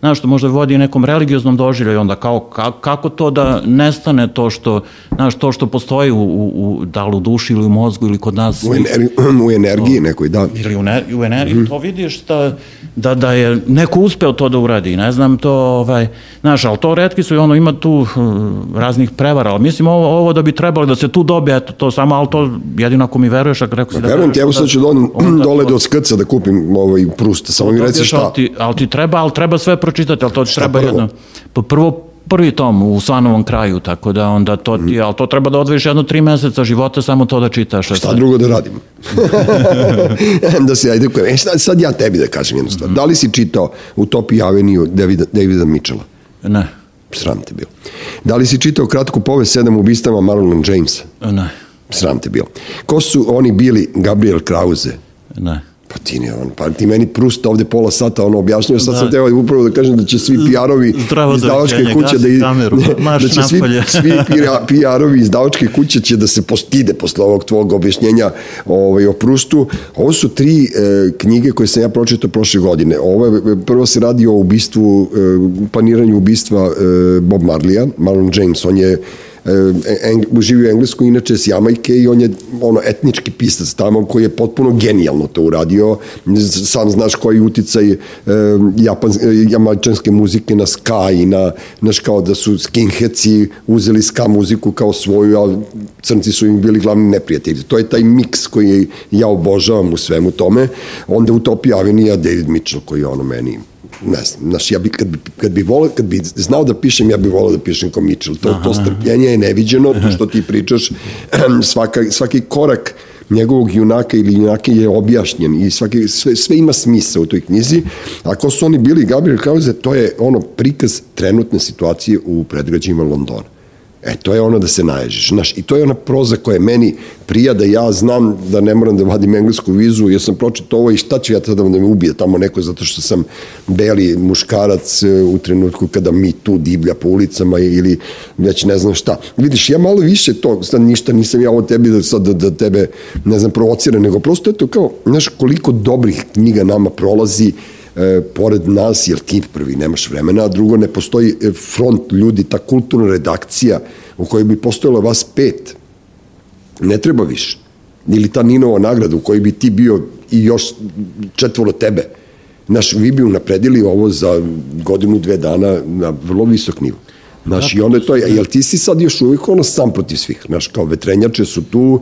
znaš, što možda vodi nekom religioznom doživljaju, onda kao, kako to da nestane to što, znaš, to što postoji u, u, da li u duši ili u mozgu ili kod nas. U, ener, u energiji nekoj, da. Ili u, ne, u energiji, mm to vidiš da, da, da je neko uspeo to da uradi, ne znam to, ovaj, znaš, ali to redki su i ono, ima tu uh, raznih prevara, ali mislim ovo, ovo da bi trebalo da se tu dobije, eto, to samo, ali to jedino ako mi veruješ, ako rekao si da... Verujem ti, evo sad ću da, dole do skrca da kupim ovaj prusta, samo mi reci šta. Ali ti, ali ti treba, ali treba sve pročitati, ali to Šta treba prvo? jedno... Pa prvo, prvi tom u Svanovom kraju, tako da onda to ti, ali to treba da odvojiš jedno tri meseca života samo to da čitaš. Šta sad. drugo da radim? da se ajde, e, sad, sad ja tebi da kažem jednu stvar. Mm -hmm. Da li si čitao Utopia Avenue Davida, Davida Mitchella? Ne. Sram te bilo. Da li si čitao kratku povest sedam ubistava Marlon Jamesa? Ne. Sram te bilo. Ko su oni bili Gabriel Krause? Ne. Pa ti ne, on, pa ti meni Prust ovde pola sata ono objašnjava, sad da. sam teo upravo da kažem da će svi PR-ovi izdavačke kuće da, kameru, ne, da će svi, svi PR-ovi izdavačke kuće će da se postide posle ovog tvog objašnjenja ovaj, o Prustu. Ovo su tri e, knjige koje sam ja pročitao prošle godine. Ovo je, prvo se radi o ubistvu, e, planiranju ubistva e, Bob Marlija, Marlon James, on je eng, živi u Englesku, inače s Jamajke i on je ono etnički pisac tamo koji je potpuno genijalno to uradio. Sam znaš koji uticaj e, japan, e, jamajčanske muzike na ska i na, znaš kao da su skinheads uzeli ska muziku kao svoju, a crnci su im bili glavni neprijatelji. To je taj miks koji ja obožavam u svemu tome. Onda Utopia Avenija David Mitchell koji je ono meni ne znam, znaš, ja bi, kad, bi, kad, bi volio, kad bi znao da pišem, ja bih volao da pišem kao Mitchell. To, Aha. to strpljenje je neviđeno, to što ti pričaš, svaka, svaki korak njegovog junaka ili junake je objašnjen i svaki, sve, sve ima smisa u toj knjizi. Ako su oni bili Gabriel Krause, to je ono prikaz trenutne situacije u predgrađima Londona. E, to je ono da se naježiš, znaš, i to je ona proza koja meni prija da ja znam da ne moram da vadim englesku vizu, jer sam pročito ovo i šta ću ja tada da me ubije tamo neko, zato što sam beli muškarac e, u trenutku kada mi tu divlja po ulicama ili već ne znam šta. Vidiš, ja malo više to, sad ništa nisam ja ovo tebi da, sad, da, da tebe, ne znam, provocira, nego prosto je to kao, znaš, koliko dobrih knjiga nama prolazi, e, pored nas, jer ti prvi nemaš vremena, a drugo ne postoji e, front ljudi, ta kulturna redakcija u kojoj bi postojalo vas pet. Ne treba više. Ili ta Ninova nagrada u kojoj bi ti bio i još četvoro tebe. Znaš, vi bi unapredili ovo za godinu, dve dana na vrlo visok nivo. Znaš, i onda je to, jel ti si sad još uvijek ono sam protiv svih, znaš, kao vetrenjače su tu,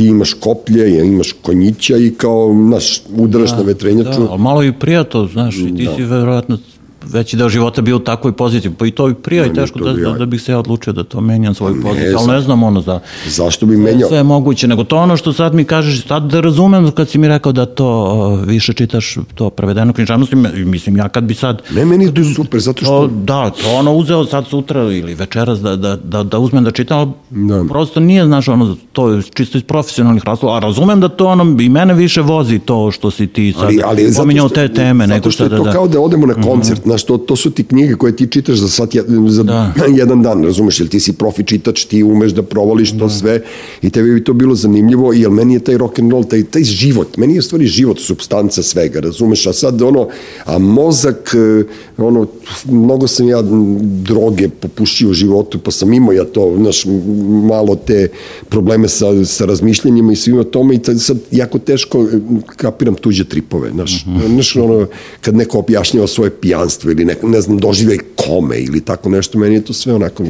ti imaš koplje, imaš konjića i kao, znaš, udaraš da, na vetrenjaču. Da, ali malo i prija to, znaš, i ti Da. si verovatno veći deo života bio u takvoj poziciji, pa i to i prija i Ne, teško to da, bi da, da bih se ja odlučio da to menjam svoju poziciju, ali ne znam ono za... Zašto bi menjao? sve je moguće, nego to ono što sad mi kažeš, sad da razumem kad si mi rekao da to više čitaš to prevedeno književnosti, mislim ja kad bi sad Ne, meni je to super, zato to, što... da, to ono uzeo sad sutra ili večeras da, da, da, da uzmem da čitam, ali Da. prosto nije, znaš, ono, to je čisto iz profesionalnih razloga, a razumem da to ono, i mene više vozi to što si ti sad ali, ali pominjao što- te teme, zato što šta je da, to da. kao da odemo na koncert, znaš, to, to su ti knjige koje ti čitaš za, sat, za Da. jedan dan, razumeš, jer ti si profi čitač, ti umeš da provališ to sve i tebi bi to bilo zanimljivo, jer meni je taj rock and roll, taj, taj život, meni je stvari život substanca svega, razumeš, a sad ono, a mozak, e, ono, mnogo sam ja droge popušio u životu, pa sam imao ja to, znaš, malo te probleme sa, sa razmišljanjima i svima tome i sad jako teško e, kapiram tuđe tripove, znaš, znaš, ono, kad neko objašnjava svoje pijanstvo ili neko, ne znam, doživljaj kome ili tako nešto, meni je to sve onako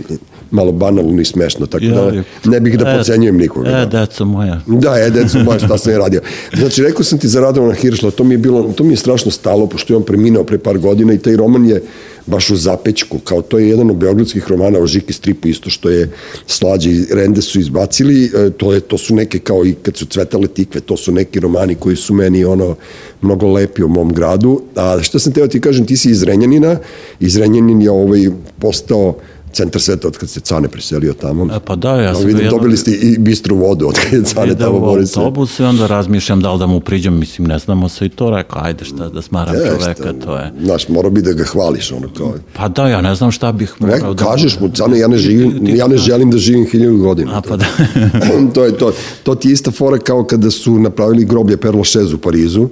malo banalno i smešno, tako da Ja, ne bih da e, pocenjujem nikoga. E, da. deco moja. Da, je, deco moja, šta sam je radio. Znači, rekao sam ti za Radovana Hiršla, to mi je bilo, to mi je strašno stalo, pošto je on preminuo pre par godina i taj roman je baš u zapećku, kao to je jedan od beogradskih romana o Žiki stripu, isto što je Slađe i Rende su izbacili, e, to, je, to su neke kao i kad su cvetale tikve, to su neki romani koji su meni ono mnogo lepi u mom gradu. A šta sam teo ti kažem, ti si iz Renjanina, iz Renjanin je ovaj postao centar sveta od kad se Cane preselio tamo. E, pa da, ja sam vidim, jedno- dobili ste i bistru vodu od kad je Cane tamo bori se. autobus i onda razmišljam da li da mu priđem, mislim, ne znamo se i to rekao, ajde šta da smaram E, čoveka, šta, to je. Znaš, morao bi da ga hvališ, ono kao... Pa da, ja ne znam šta bih morao da... kažeš mu, Cane, ja ne, živim, ja ne želim da živim hiljadu godina. A pa da. to je to. To ti je ista fora kao kada su napravili groblje Père Lachaise u Parizu,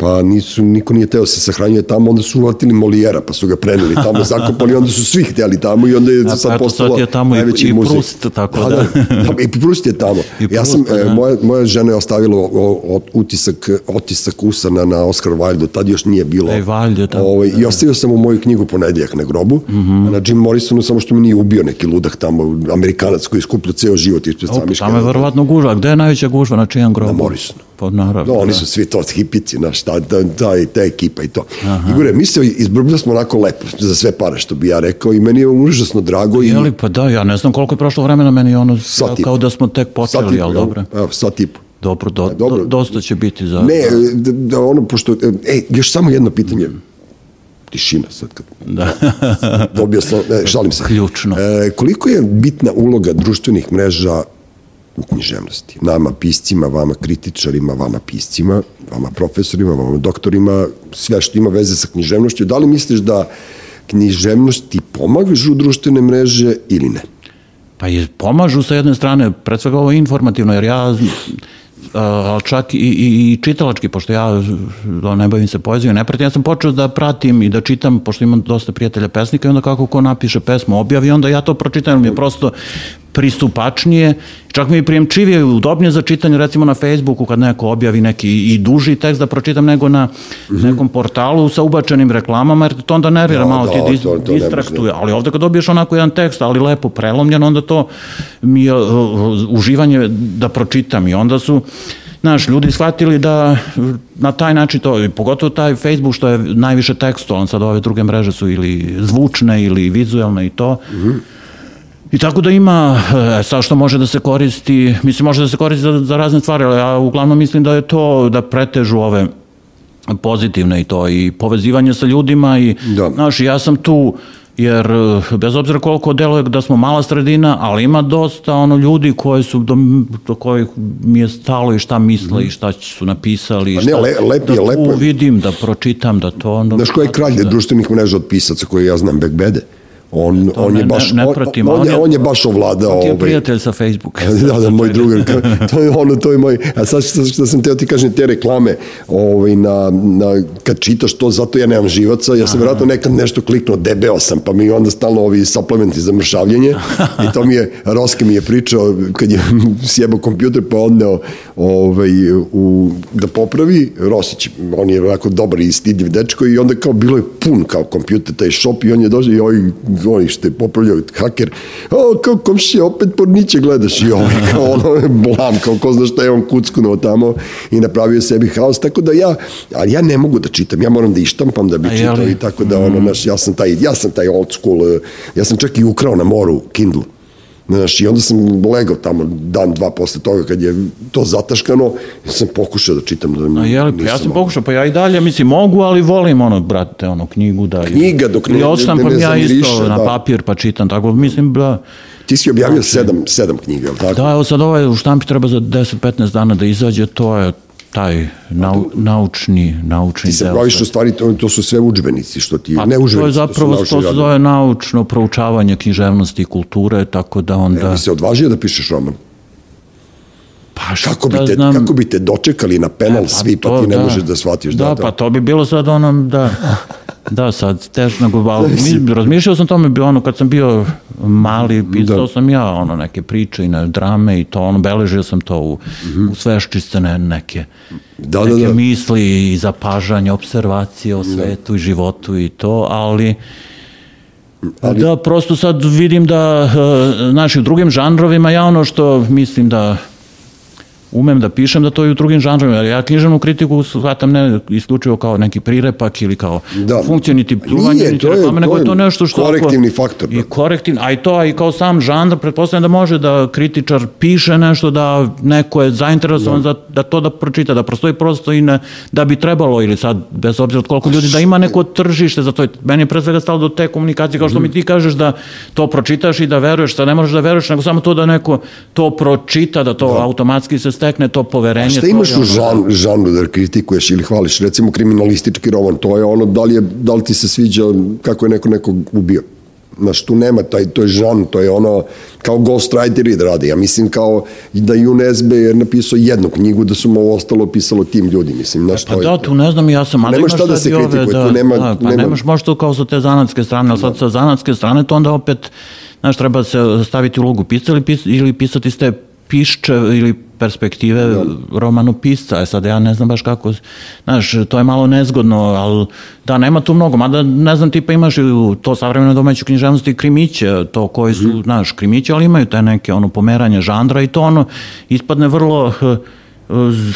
pa nisu, niko nije teo da se sahranjuje tamo, onda su uvatili Molijera, pa su ga preneli tamo, zakopali, onda su svi htjeli tamo i onda je A, sad pa postalo je tamo i- najveći i muzej. Proust, tako da. da. da, I Prust je tamo. I ja sam, Proust, e, da. moja, moja žena je ostavila o, o, utisak, otisak usana na Oscar Wilde, tad još nije bilo. E, Wilde je tamo, Ovaj, I ostavio sam u moju knjigu ponedjeljak na grobu, Mhm. a na Jim Morrisonu samo što me nije ubio neki ludak tamo, amerikanac koji skuplja ceo život ispred Opa, samiške. Tamo je verovatno gužva. Gde je najveća gužva? Na čijem grobu? Na Morrisonu. Pa naravno. Da, oni da. su svi to hipici, znaš, ta, ta, ta, ta ekipa i to. Aha. Igore, mi se izbrbili smo onako lepo, za sve pare, što bi ja rekao, i meni je užasno drago. I, Jeli, pa da, ja ne znam koliko je prošlo vremena, meni je ono po. kao da smo tek počeli, po, ali dobro. Evo, sat i po. Dobro, do, dobro. do, dosta će biti za... Ne, da, da ono, pošto, e, još samo jedno pitanje. Tišina sad kad Da. dobio sam, ne, šalim se. Ključno. E, koliko je bitna uloga društvenih mreža u književnosti? Nama piscima, vama kritičarima, vama piscima, vama profesorima, vama doktorima, sve što ima veze sa književnošću. Da li misliš da književnost ti pomažu društvene mreže ili ne? Pa i pomažu sa jedne strane, pred svega ovo je informativno, jer ja a, čak i, i, i čitalački, pošto ja a, ne bavim se poezijom, ne pratim, ja sam počeo da pratim i da čitam, pošto imam dosta prijatelja pesnika i onda kako ko napiše pesmu, objavi, onda ja to pročitam, mi je prosto pristupačnije, čak mi je prijemčivije i udobnije za čitanje, recimo na Facebooku kad neko objavi neki i duži tekst da pročitam nego na nekom portalu sa ubačenim reklamama, jer to onda nervira Da, malo, da, ti dis, to- to distraktuje, ali ovde kad dobiješ onako jedan tekst, ali lepo prelomljen, onda to mi je uh, uživanje da pročitam. I onda su Znaš, ljudi shvatili da na taj način to, pogotovo taj Facebook što je najviše tekstualan, sad ove druge mreže su ili zvučne ili vizualne i to. I tako da ima, e, sad što može da se koristi, mislim može da se koristi za, za razne stvari, ali ja uglavnom mislim da je to da pretežu ove pozitivne i to i povezivanje sa ljudima i Da. znaš, ja sam tu jer eh, bez obzira koliko deluje da smo mala sredina, ali ima dosta ono ljudi koji su do, do kojih mi je stalo i šta misle i šta su napisali i Mhm. A ne, šta, le- lepo da je, tu lepo je. vidim, da pročitam, da to onda... Znaš ko je kralj društvenih mreža od pisaca koje ja znam, Bekbede? On, on je ne- baš, ne on, pratim, on, on je, on je baš ovladao. On ti je ovaj, prijatelj sa Facebooka. da, da, moj drugar. To je ono, to je moj... A sad što, što sam teo ti kažem, te reklame, ovaj, na, na, kad čitaš to, zato ja nemam živaca, ja sam vjerojatno nekad nešto kliknuo, debeo sam, pa mi onda stalno ovi suplementi za mršavljenje i to mi je, Roske mi je pričao, kad je sjebao kompjuter pa odneo ovaj, u, da popravi, Rosić, on je onako dobar i stidljiv dečko i onda kao bilo je pun kao kompjuter, taj shop i on je došao i ovaj, što je popravljao haker, o, kao komšija, opet porniće gledaš. I ovaj, kao ono blam, kao ko zna šta je on kuckunuo tamo i napravio sebi haos, tako da ja, ali ja ne mogu da čitam, ja moram da ištampam da bi A čitao i tako da ono, naš, ja sam taj, ja sam taj old school, eh, ja sam čak i ukrao na moru Kindle, Znaš, i onda sam legao tamo dan, dva posle toga kad je to zataškano, sam pokušao da čitam. Da A jeli, pa ja sam pokušao, pa ja i dalje, mislim, mogu, ali volim ono, brate, ono, knjigu da... Knjiga dok ne- Ili ne- odštampam ne ja isto na da. papir pa čitam, tako, mislim, da... Ti si objavio sedam, sedam knjiga, je li tako? Da, evo sad ovaj u štampi treba za 10-15 dana da izađe, to je taj nau, naučni, naučni Ti se deo. baviš u stvari, to, to su sve udžbenici, što ti, Pa ne to je zapravo, to to, se zove naučno proučavanje književnosti i kulture, tako da onda... Ja bi se odvažio da pišeš roman. Pa šta Kako bi, te, znam, kako bi te dočekali na penal svi, pa to, ti ne možeš da shvatiš. Da, Da, da. pa to bi bilo sad ono, da, da sad, teško nego, ali mi- razmišljao sam tome, bilo ono, kad sam bio mali, pisao sam ja, ono, neke priče i ne, drame i to, ono, beležio sam to u, u sveščistene neke. Da, da, neke da. misli i zapažanje, observacije o svetu i životu i to, ali, Da, prosto sad vidim da, e, znači, u drugim žanrovima ja ono što mislim da umem da pišem da to i u drugim žanrovima, jer ja književnu kritiku shvatam ne isključivo kao neki prirepak ili kao Da. funkciju niti pljuvanje, Nije, niti to je- reklame, nego to je je to nešto što... ako- korektivni faktor, da. I korektivni, a i to, a i kao sam žanr, pretpostavljam da može da kritičar piše nešto, da neko je zainteresovan za, da to da pročita, da prostoji prosto i ne, da bi trebalo, ili sad, bez obzira od koliko ljudi, da ima neko tržište za to. Meni je pre svega stalo do te komunikacije, kao što mi ti kažeš da to pročitaš i da veruješ, da ne možeš da veruješ, nego samo to da neko to pročita, da to automatski se stekne, to poverenje. Šta to imaš u žan, žanru da kritikuješ ili hvališ? Recimo kriminalistički roman, to je ono, da li, je, da li ti se sviđa kako je neko nekog ubio? Znaš, tu nema taj, to je žan, to je ono, kao ghostwriteri da rade. Ja mislim kao i da Jun Esbe je napisao jednu knjigu, da su mu ostalo pisalo tim ljudi, mislim, znaš, Pa to je... da, tu ne znam, ja sam, ali Nema imaš šta da sad se i ove, kritikuje, tu nema- da, pa nema- nemaš možda kao sa te zanatske strane, ali sad sa zanatske strane to onda opet, znaš, treba se staviti u ulogu pisca ili, pis, ili pisati s te pišče ili perspektive romanopisca, e sad ja ne znam baš kako, znaš, to je malo nezgodno, ali da, nema tu mnogo, mada ne znam, tipa imaš i u to savremeno domaću književnosti krimiće, to koji su, Mhm. znaš, krimiće, ali imaju te neke ono pomeranje žandra i to ono ispadne vrlo eh,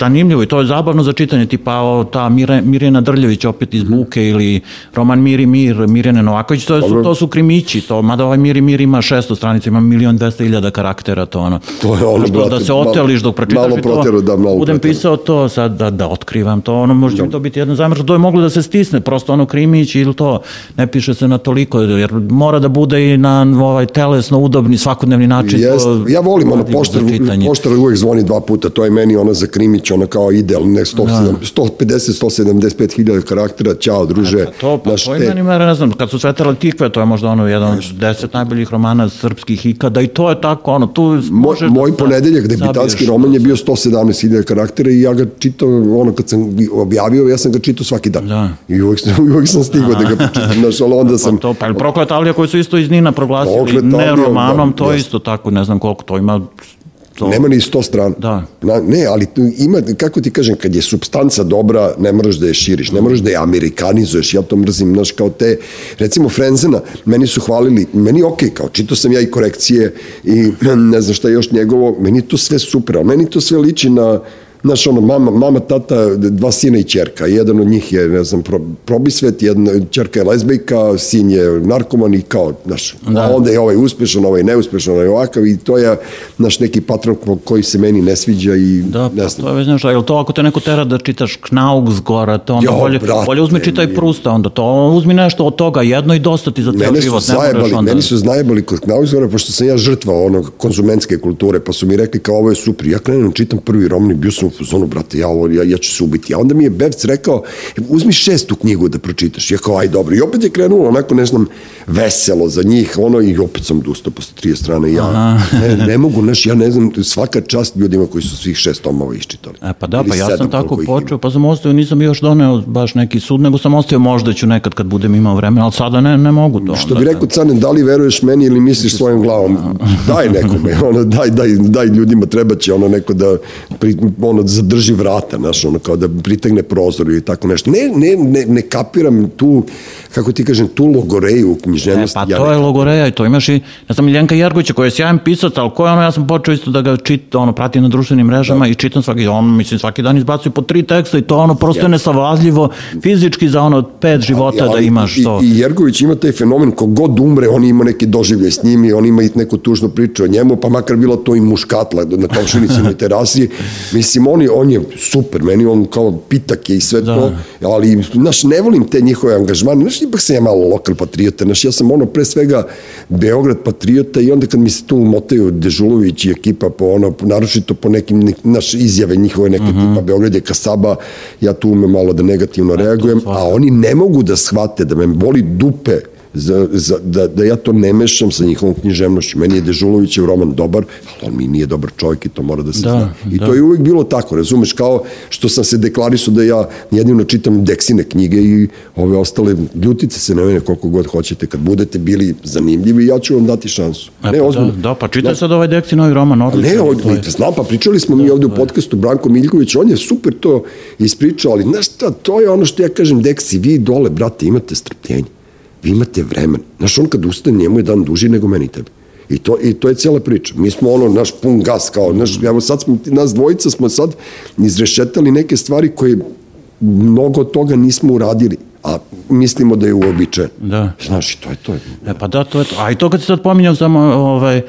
zanimljivo i to je zabavno za čitanje, tipa o, ta Mire, Mirjana Drljević opet iz Buke ili roman Miri Mir, Mirjane Novaković, to, su, to su krimići, to, mada ovaj Miri Mir ima 600 stranica, ima milion dvesta hiljada karaktera, to ono. To je ono, Znaš, brate, da se oteliš dok pročitaš malo protero, da, malo budem pisao to sad, da, da otkrivam to, ono, možda mi to biti jedna zamrša, to je moglo da se stisne, prosto ono krimić ili to, ne piše se na toliko, jer mora da bude i na ovaj telesno udobni svakodnevni način. Jest, ja volim ono poštar, poštar uvek zvoni dva puta, to je meni ono za krimić, ono kao ideal, ne 150-175 hiljada karaktera, ćao druže. Pa to, pa to i te- mera, ne znam, kad su Cvetale tikve, to je možda ono jedan od deset najboljih romana srpskih ikada i to je tako, ono, tu Moj, možeš moj da ponedeljak, debitanski roman je bio 117.000 karaktera i ja ga čitao, ono kad sam objavio, ja sam ga čitao svaki dan. Da. I uvek, uvek sam stigao da ga pročitam, znaš, ali onda sam... Pa to, pa Prokletalija koji su isto iz Nina proglasili ne romanom, da, to je isto tako, ne znam koliko to ima. To, Nema ni 100 strana. Da. Na, ne, ali ima, kako ti kažem, kad je substanca dobra, ne moraš da je širiš, ne moraš da je amerikanizuješ, ja to mrzim, znaš, kao te, recimo Frenzena, meni su hvalili, meni je okej, kao, čitao sam ja i korekcije i ne znam šta još njegovo, meni je to sve super, ali meni to sve liči na, Znaš, ono, mama, mama, tata, dva sina i ćerka. Jedan od njih je, ne znam, pro, probisvet, jedna ćerka je lezbejka, sin je narkoman i kao, znaš, Da. a onda je ovaj uspešan, ovaj neuspešan, ovaj ovakav i to je, naš neki patron ko- koji se meni ne sviđa i Da, ne pa znam. to je nešto, jel to ako te neko tera da čitaš Knaugsgora, to onda Jo, bolje, brate, bolje uzmi čitaj Prusta, onda to uzmi nešto od toga, jedno i dosta ti za ceo život, ne zajebali, onda... meni su zajebali kod Knausgora, pošto sam ja žrtva onog konzumentske kulture, pa su mi rekli kao ovo je super. Ja krenem, čitam prvi roman i bio sam u zonu, brate, ja, ovo, ja, ja ću se ubiti. A onda mi je Bevc rekao, uzmi šestu knjigu da pročitaš. Ja kao, aj dobro. I opet je krenulo onako, ne znam, veselo za njih, ono, i opet sam dustao posle 30 strane. Ja ne, ne mogu, znaš, ja ne znam, svaka čast ljudima koji su svih šest tomova iščitali. E, pa da, Ili pa ja sam tako počeo, pa sam ostavio, nisam još doneo baš neki sud, nego sam ostavio možda ću nekad kad budem imao vremena, ali sada ne, ne mogu to. Što bi rekao Canen, da li veruješ meni ili misliš svojom glavom? Daj nekome, ono, daj, daj, daj ljudima, treba će ono neko da pri, ono, zadrži vrata, znaš, ono, kao da pritegne prozor ili tako nešto. Ne, ne, ne, ne kapiram tu, kako ti kažem, tu logoreju u E, književnosti. pa ja to je logoreja i to imaš i, ja sam Miljenka Jergovića koji je sjajan pisac, ali ko je ono, ja sam počeo isto da ga čit, ono, pratim na društvenim mrežama i čitam svaki, on, mislim, svaki dan izbacuje po tri teksta i to ono prosto je nesavladljivo fizički za ono pet života da Ali imaš to. I, I Jergović ima taj fenomen, kogod umre, on ima neki doživljaj s njim i on ima i neku tužnu priču o njemu, pa makar bilo to i muškatla na komšinicinoj terasi. Mislim, on je, on je super, meni on kao pitak je i sve da. to, ali, znaš, ne volim te njihove angažmane, znaš, ipak sam ja malo lokal patriota, znaš, ja sam ono pre svega Beograd patriota i onda kad mi se tu motaju Dežulović i ekipa po ono, naročito po nekim, nek, naš izjave njihove neke mm -hmm. tipa Beograd je kasaba, ja tu umem malo da negativno reagujem, a oni ne mogu da shvate da me boli dupe za, za, da, da ja to ne mešam sa njihovom književnošću. Meni je Dežulovićev roman dobar, ali on mi nije dobar čovjek i to mora da se Da, zna. I da. to je uvek bilo tako, razumeš, kao što sam se deklarisao da ja jedino čitam Deksine knjige i ove ostale, ljutite se na mene koliko god hoćete, kad budete bili zanimljivi, ja ću vam dati šansu. E, ne, pa ozbiljno. Da, da, pa čitaj sad ovaj Deksi novi roman, odličan. Ne, to ovdje, je- znam, pa pričali smo mi ovde u podcastu Branko Miljković, on je super to ispričao, ali znaš šta, to je ono što ja kažem, Deksi, vi dole, brate, imate strpljenje, vi imate vremen. Znaš, on kad ustane, njemu je dan duži nego meni tebi. I to, I to je cijela priča. Mi smo ono, naš pun gas, kao, naš, evo sad smo, nas dvojica smo sad izrešetali neke stvari koje mnogo toga nismo uradili, a mislimo da je uobičajeno. Da. Znaš, i to je to. E pa da, to je to. A i to kad si sad pominjao samo ovaj,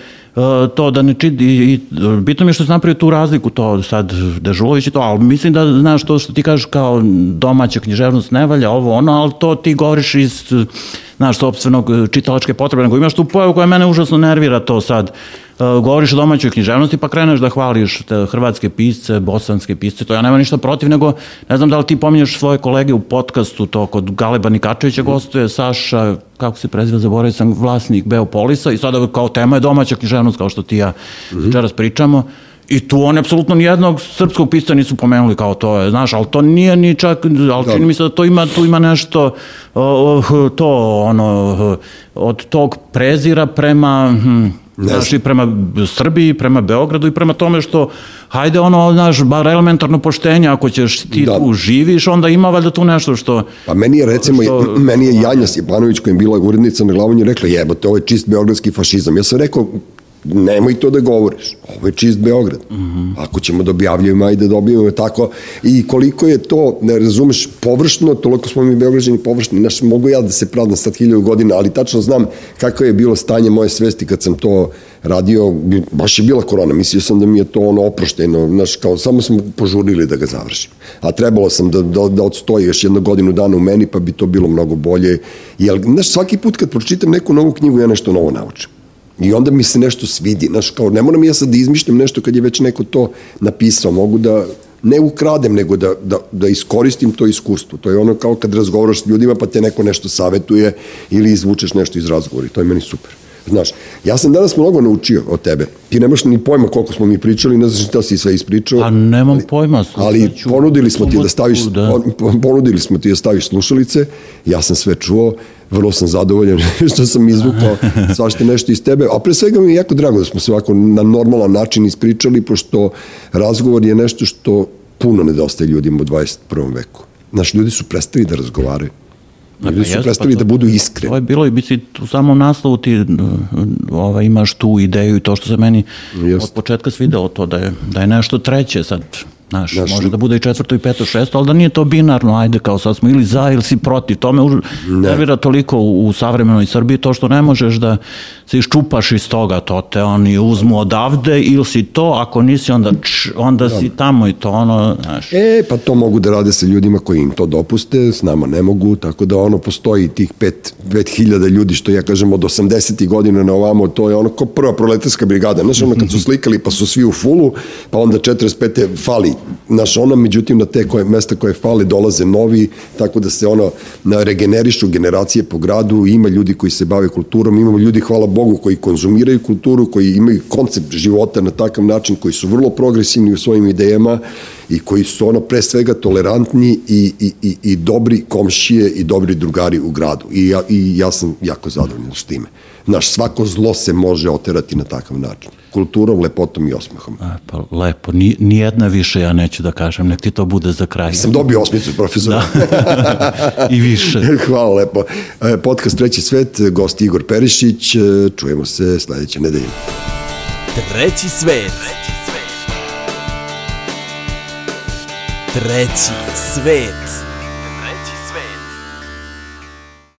to da ne čit, i, i, bitno mi je što si napravio tu razliku, to sad Dežulović i to, ali mislim da znaš to što ti kažeš kao domaća književnost ne valja, ovo ono, ali to ti govoriš iz znaš, sobstvenog e, čitalačke potrebe, nego imaš tu pojavu koja mene užasno nervira to sad. E, govoriš o domaćoj književnosti pa kreneš da hvališ te hrvatske pisce, bosanske pisce, to ja nema ništa protiv, nego ne znam da li ti pominješ svoje kolege u podcastu, to kod Galeba Nikačevića gostuje Saša, kako se preziva, zaboravio sam, vlasnik Beopolisa i sada kao tema je domaća književnost, kao što ti ja večeras pričamo. I tu oni apsolutno nijednog srpskog pisca nisu pomenuli kao to je, znaš, ali to nije ni čak, ali čini mi se da to ima, tu ima nešto, o, to, ono, od tog prezira prema, hm, znaš, i prema Srbiji, prema Beogradu i prema tome što, hajde ono, znaš, bar elementarno poštenje, ako ćeš ti Da. tu živiš, onda ima valjda tu nešto što, Pa meni je recimo, Što- meni je Janja Stjepanović koja je bila urednica na je rekla jebote, ovo je čist beogradski fašizam. Ja sam rekao, nemoj to da govoriš, ovo je čist Beograd. Ako ćemo da objavljujemo, ajde da objavljujemo tako. I koliko je to, ne razumeš, površno, toliko smo mi Beograđani površni, znaš, mogu ja da se pravdam sad hiljadu godina, ali tačno znam kako je bilo stanje moje svesti kad sam to radio, baš je bila korona, mislio sam da mi je to ono oprošteno, znaš, kao samo smo požurili da ga završim. A trebalo sam da, da, da odstoji još jednu godinu dana u meni, pa bi to bilo mnogo bolje. Jer, znaš, svaki put kad pročitam neku novu knjigu, ja nešto novo naučim. I onda mi se nešto svidi, znaš, kao ne moram ja sad da izmišljam nešto kad je već neko to napisao, mogu da ne ukradem, nego da, da, da iskoristim to iskustvo. To je ono kao kad razgovaraš s ljudima pa te neko nešto savetuje ili izvučeš nešto iz razgovora i to je meni super. Znaš, ja sam danas mnogo naučio od tebe. Ti nemaš ni pojma koliko smo mi pričali, ne znaš šta si sve ispričao. a nemam pojma. Ali ću- ponudili smo ti da staviš Da. pon- ponudili smo ti da staviš slušalice. Ja sam sve čuo, vrlo sam zadovoljan što sam izvukao svašta nešto iz tebe, a pre svega mi je jako drago da smo se ovako na normalan način ispričali, pošto razgovor je nešto što puno nedostaje ljudima u 21. veku. Znaš, ljudi su prestali da razgovaraju. Ljudi su jeste, prestali pa to- da budu iskreni. To je bilo i biti u samom naslovu ti ovaj, imaš tu ideju i to što se meni Jeste. od početka svidelo to da je, da je nešto treće sad. Znaš, Znaš, može da bude i četvrto i peto, šesto, ali da nije to binarno, ajde kao sad smo ili za ili si protiv. To me už- nervira toliko u, u savremenoj Srbiji, to što ne možeš da se iščupaš iz toga, to te oni uzmu odavde ili si to, ako nisi onda, č, onda si tamo i to ono, znaš. E, pa to mogu da rade sa ljudima koji im to dopuste, s nama ne mogu, tako da ono postoji tih pet, pet hiljada ljudi, što ja kažem od 80. godina na ovamo, to je ono ko prva proletarska brigada, znaš ono kad su slikali pa su svi u fulu, pa onda 45. fali naš ono, međutim na te koje, mesta koje fale dolaze novi, tako da se ono na regenerišu generacije po gradu, ima ljudi koji se bave kulturom, imamo ljudi, hvala Bogu, koji konzumiraju kulturu, koji imaju koncept života na takav način, koji su vrlo progresivni u svojim idejama i koji su ono pre svega tolerantni i, i, i, i dobri komšije i dobri drugari u gradu. I ja, i ja sam jako zadovoljan s time. Naš svako zlo se može oterati na takav način. Kulturom, lepotom i osmehom. E, pa lepo, ni, nijedna više ja neću da kažem, nek ti to bude za kraj. Sam dobio osmicu, profesora. Da. I više. Hvala lepo. E, Podcast Treći svet, gost Igor Perišić, e, čujemo se sledeće nedelje. Treći svet. Treći svet.